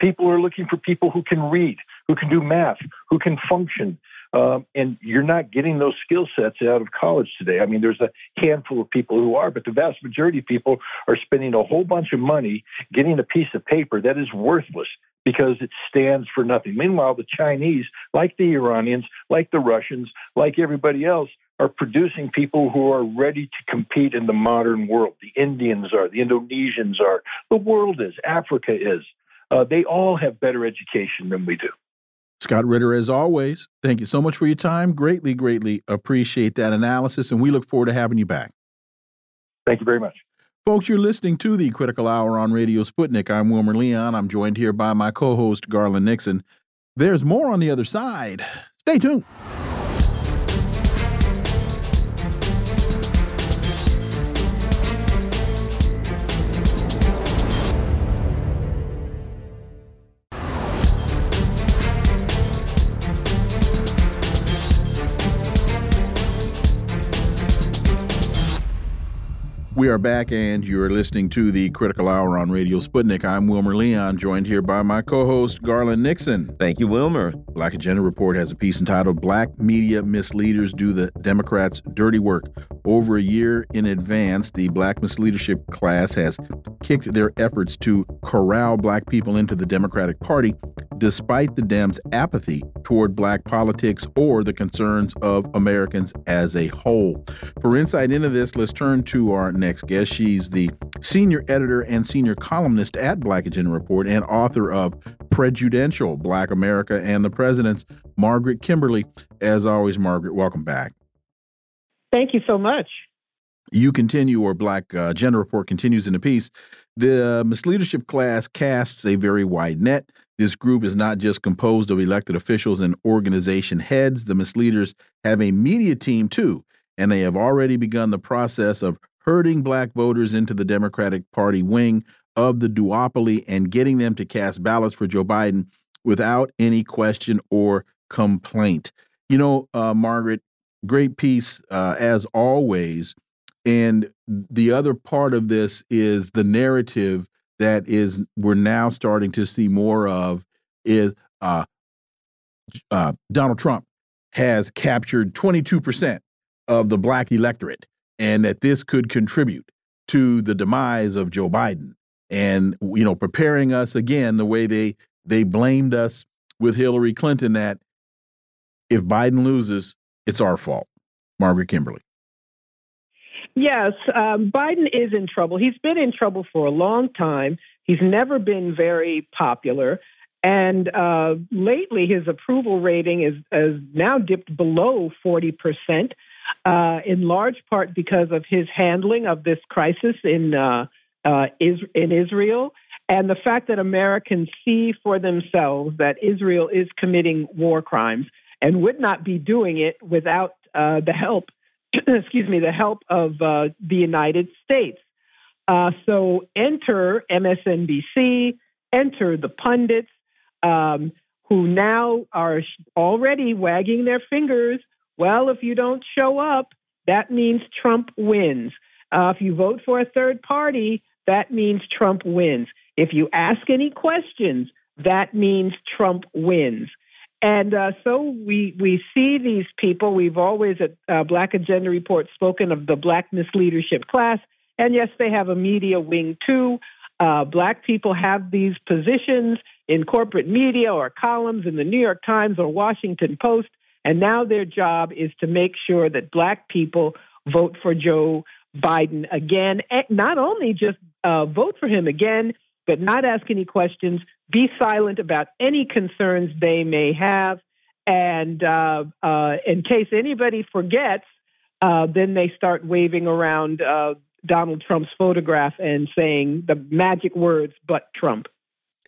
People are looking for people who can read, who can do math, who can function. Um, and you're not getting those skill sets out of college today. I mean, there's a handful of people who are, but the vast majority of people are spending a whole bunch of money getting a piece of paper that is worthless because it stands for nothing. Meanwhile, the Chinese, like the Iranians, like the Russians, like everybody else, are producing people who are ready to compete in the modern world. The Indians are, the Indonesians are, the world is, Africa is. Uh, they all have better education than we do. Scott Ritter, as always, thank you so much for your time. Greatly, greatly appreciate that analysis, and we look forward to having you back. Thank you very much. Folks, you're listening to the Critical Hour on Radio Sputnik. I'm Wilmer Leon. I'm joined here by my co host, Garland Nixon. There's more on the other side. Stay tuned. We are back, and you're listening to the Critical Hour on Radio Sputnik. I'm Wilmer Leon, joined here by my co host, Garland Nixon. Thank you, Wilmer. Black Agenda Report has a piece entitled Black Media Misleaders Do the Democrats Dirty Work. Over a year in advance, the Black Misleadership class has kicked their efforts to corral black people into the Democratic Party, despite the Dems' apathy toward black politics or the concerns of Americans as a whole. For insight into this, let's turn to our next guest. She's the senior editor and senior columnist at Black Agenda Report and author of Prejudential Black America and the Presidents, Margaret Kimberley. As always, Margaret, welcome back. Thank you so much. You continue, or Black uh, Agenda Report continues in the piece. The uh, misleadership class casts a very wide net. This group is not just composed of elected officials and organization heads. The misleaders have a media team too, and they have already begun the process of herding black voters into the Democratic Party wing of the duopoly and getting them to cast ballots for Joe Biden without any question or complaint. You know, uh, Margaret, great piece uh, as always. And the other part of this is the narrative that is we're now starting to see more of is uh, uh, Donald Trump has captured 22 percent of the black electorate, and that this could contribute to the demise of Joe Biden, and you know, preparing us again the way they they blamed us with Hillary Clinton that if Biden loses, it's our fault. Margaret Kimberley. Yes, um, Biden is in trouble. He's been in trouble for a long time. He's never been very popular. And uh, lately, his approval rating is has now dipped below 40%, uh, in large part because of his handling of this crisis in, uh, uh is, in Israel and the fact that Americans see for themselves that Israel is committing war crimes and would not be doing it without uh, the help (clears throat) excuse me, the help of uh, the United States. Uh, so enter MSNBC, enter the pundits um, who now are already wagging their fingers. Well, if you don't show up, that means Trump wins. Uh, if you vote for a third party, that means Trump wins. If you ask any questions, that means Trump wins. And uh, so we we see these people. We've always at uh, Black Agenda Report spoken of the Black misleadership class, and yes, they have a media wing too. Uh, black people have these positions in corporate media or columns in the New York Times or Washington Post, and now their job is to make sure that black people vote for Joe Biden again. And not only just uh, vote for him again, but not ask any questions, be silent about any concerns they may have. And uh, uh, in case anybody forgets, uh, then they start waving around uh, Donald Trump's photograph and saying the magic words, but Trump.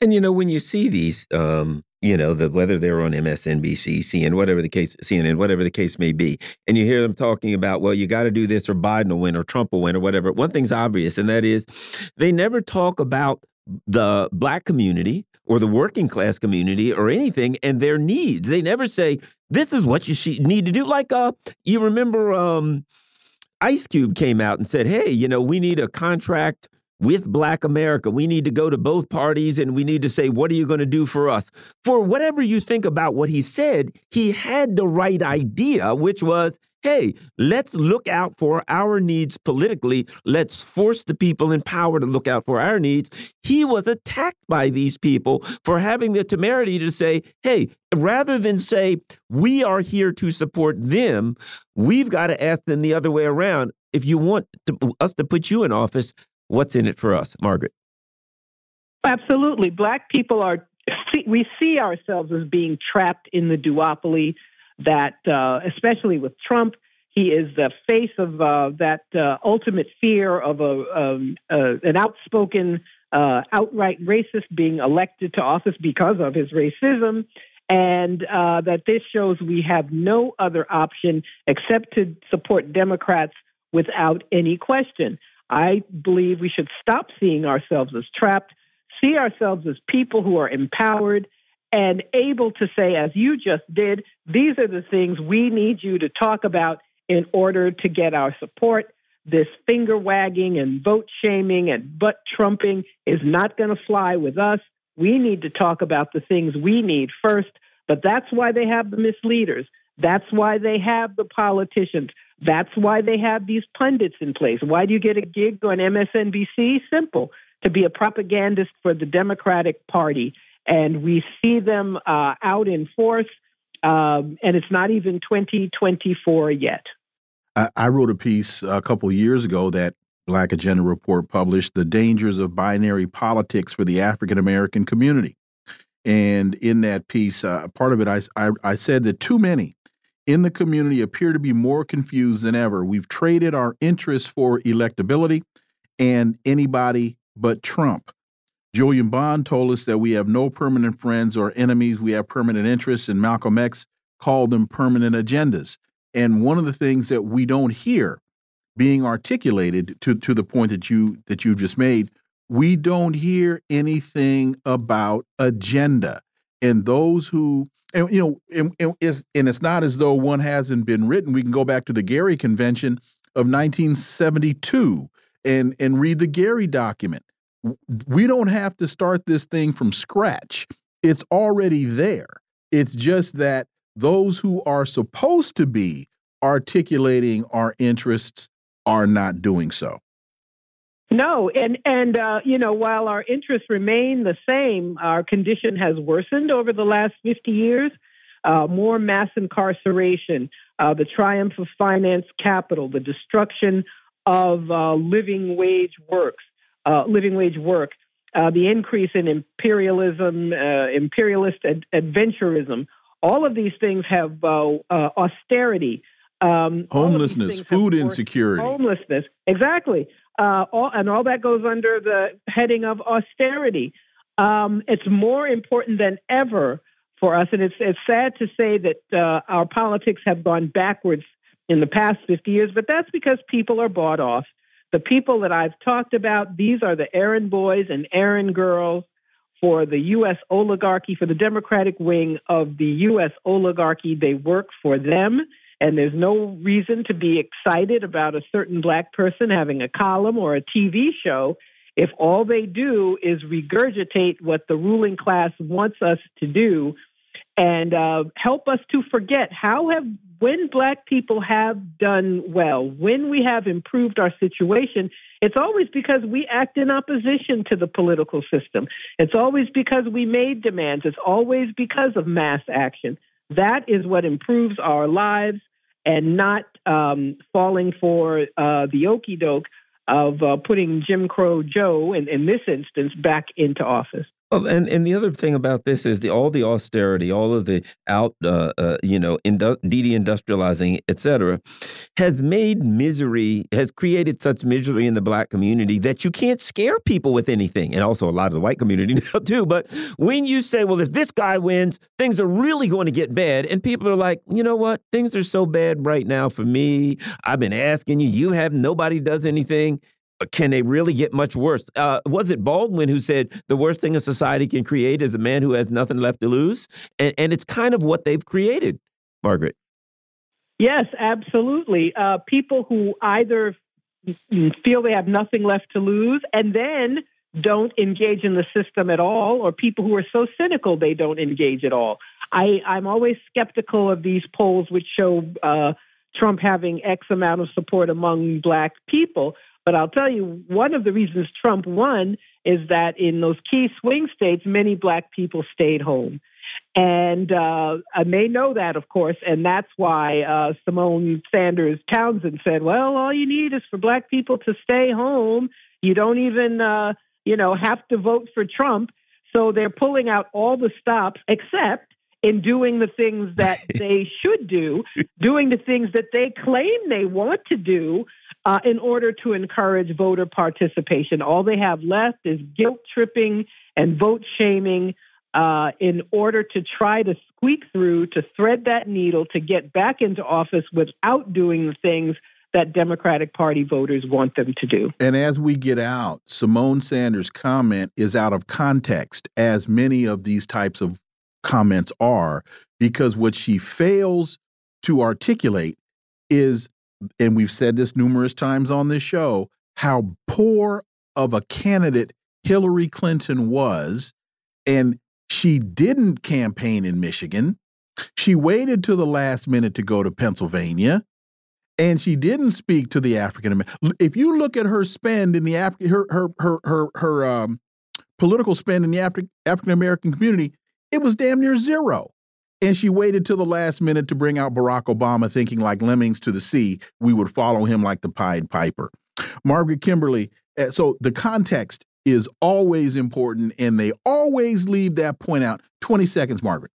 And you know, when you see these, um, you know, the, whether they're on MSNBC, CNN, whatever the case, CNN, whatever the case may be, and you hear them talking about, well, you got to do this or Biden will win or Trump will win or whatever. One thing's obvious, and that is they never talk about the black community or the working class community or anything and their needs. They never say this is what you need to do. Like uh, you remember um, Ice Cube came out and said, "Hey, you know, we need a contract with Black America. We need to go to both parties and we need to say, what are you going to do for us? For whatever you think about what he said, he had the right idea, which was, hey, let's look out for our needs politically. Let's force the people in power to look out for our needs. He was attacked by these people for having the temerity to say, hey, rather than say, we are here to support them, we've got to ask them the other way around. If you want to, us to put you in office, what's in it for us, Margaret? Absolutely. Black people are, we see ourselves as being trapped in the duopoly that, uh, especially with Trump, he is the face of uh, that uh, ultimate fear of a, um, uh, an outspoken, uh, outright racist being elected to office because of his racism. And uh, that this shows we have no other option except to support Democrats without any question. I believe we should stop seeing ourselves as trapped, see ourselves as people who are empowered and able to say, as you just did, these are the things we need you to talk about in order to get our support. This finger wagging and vote shaming and butt trumping is not going to fly with us. We need to talk about the things we need first, but that's why they have the misleaders. That's why they have the politicians. That's why they have these pundits in place. Why do you get a gig on MSNBC? Simple to be a propagandist for the Democratic Party. And we see them uh, out in force, um, and it's not even 2024 yet. I, I wrote a piece a couple years ago that Black Agenda Report published The Dangers of Binary Politics for the African American Community. And in that piece, uh, part of it, I, I, I said that too many in the community appear to be more confused than ever. We've traded our interests for electability and anybody but Trump. Julian Bond told us that we have no permanent friends or enemies. We have permanent interests, and Malcolm X called them permanent agendas. And one of the things that we don't hear being articulated to, to the point that you that you've just made, we don't hear anything about agenda. And those who and you know, and, and, it's, and it's not as though one hasn't been written. We can go back to the Gary Convention of 1972 and and read the Gary document. We don't have to start this thing from scratch. It's already there. It's just that those who are supposed to be articulating our interests are not doing so. No, and and uh, you know, while our interests remain the same, our condition has worsened over the last fifty years. Uh, more mass incarceration, uh, the triumph of finance capital, the destruction of uh, living wage works, uh, living wage work, uh, the increase in imperialism, imperialist ad- adventurism. All of these things have austerity. Um, homelessness, food insecurity, homelessness, exactly uh, all, and all that goes under the heading of austerity. Um, it's more important than ever for us, and it's, it's sad to say that uh, our politics have gone backwards in the past 50 years, but that's because people are bought off. The people that I've talked about, these are the errand boys and errand girls for the U.S. oligarchy, for the Democratic wing of the U.S. oligarchy. They work for them. And there's no reason to be excited about a certain black person having a column or a TV show if all they do is regurgitate what the ruling class wants us to do and uh, help us to forget how have when black people have done well when we have improved our situation it's always because we act in opposition to the political system. It's always because we made demands. It's always because of mass action that is what improves our lives and not um, falling for uh, the okey doke of uh, putting Jim Crow Joe, in, in this instance, back into office. Well, and, and the other thing about this is the all the austerity, all of the out, uh, uh, you know, de-industrializing, et cetera, has made misery, has created such misery in the black community that you can't scare people with anything, and also a lot of the white community (laughs) now too. But when you say, well, if this guy wins, things are really going to get bad, and people are like, you know what, things are so bad right now for me. I've been asking you, you have nobody does anything can they really get much worse? Uh, was it Baldwin who said the worst thing a society can create is a man who has nothing left to lose? And, and it's kind of what they've created, Margaret. Yes, absolutely. Uh, people who either feel they have nothing left to lose, and then don't engage in the system at all, or people who are so cynical they don't engage at all. I, I'm always skeptical of these polls which show uh, Trump having X amount of support among black people. But I'll tell you, one of the reasons Trump won is that in those key swing states, many black people stayed home. And uh, may know that, of course, and that's why uh, Symone Sanders Townsend said, "Well, all you need is for black people to stay home. You don't even, uh, you know, have to vote for Trump." So they're pulling out all the stops except in doing the things that (laughs) they should do, doing the things that they claim they want to do uh, in order to encourage voter participation. All they have left is guilt tripping and vote shaming. Uh, in order to try to squeak through, to thread that needle, to get back into office without doing the things that Democratic Party voters want them to do. And as we get out, Symone Sanders' comment is out of context, as many of these types of comments are, because what she fails to articulate is, and we've said this numerous times on this show, how poor of a candidate Hillary Clinton was. And she didn't campaign in Michigan. She waited to the last minute to go to Pennsylvania. And she didn't speak to the African American. If you look at her spend in the Af her her her her her um, political spend in the Afri African American community, it was damn near zero. And she waited till the last minute to bring out Barack Obama, thinking like lemmings to the sea, we would follow him like the Pied Piper. Margaret Kimberley, eh, so the context is always important, and they always leave that point out. 20 seconds, Margaret.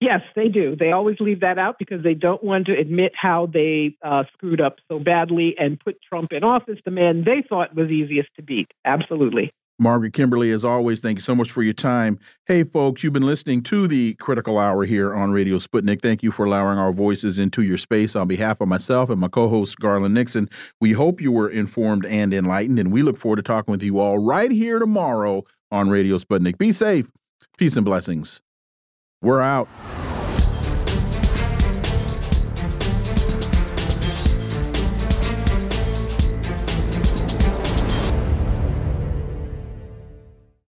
Yes, they do. They always leave that out because they don't want to admit how they uh, screwed up so badly and put Trump in office, the man they thought was easiest to beat. Absolutely. Margaret Kimberley, as always, thank you so much for your time. Hey, folks, you've been listening to the Critical Hour here on Radio Sputnik. Thank you for allowing our voices into your space. On behalf of myself and my co host, Garland Nixon, we hope you were informed and enlightened, and we look forward to talking with you all right here tomorrow on Radio Sputnik. Be safe. Peace and blessings. We're out.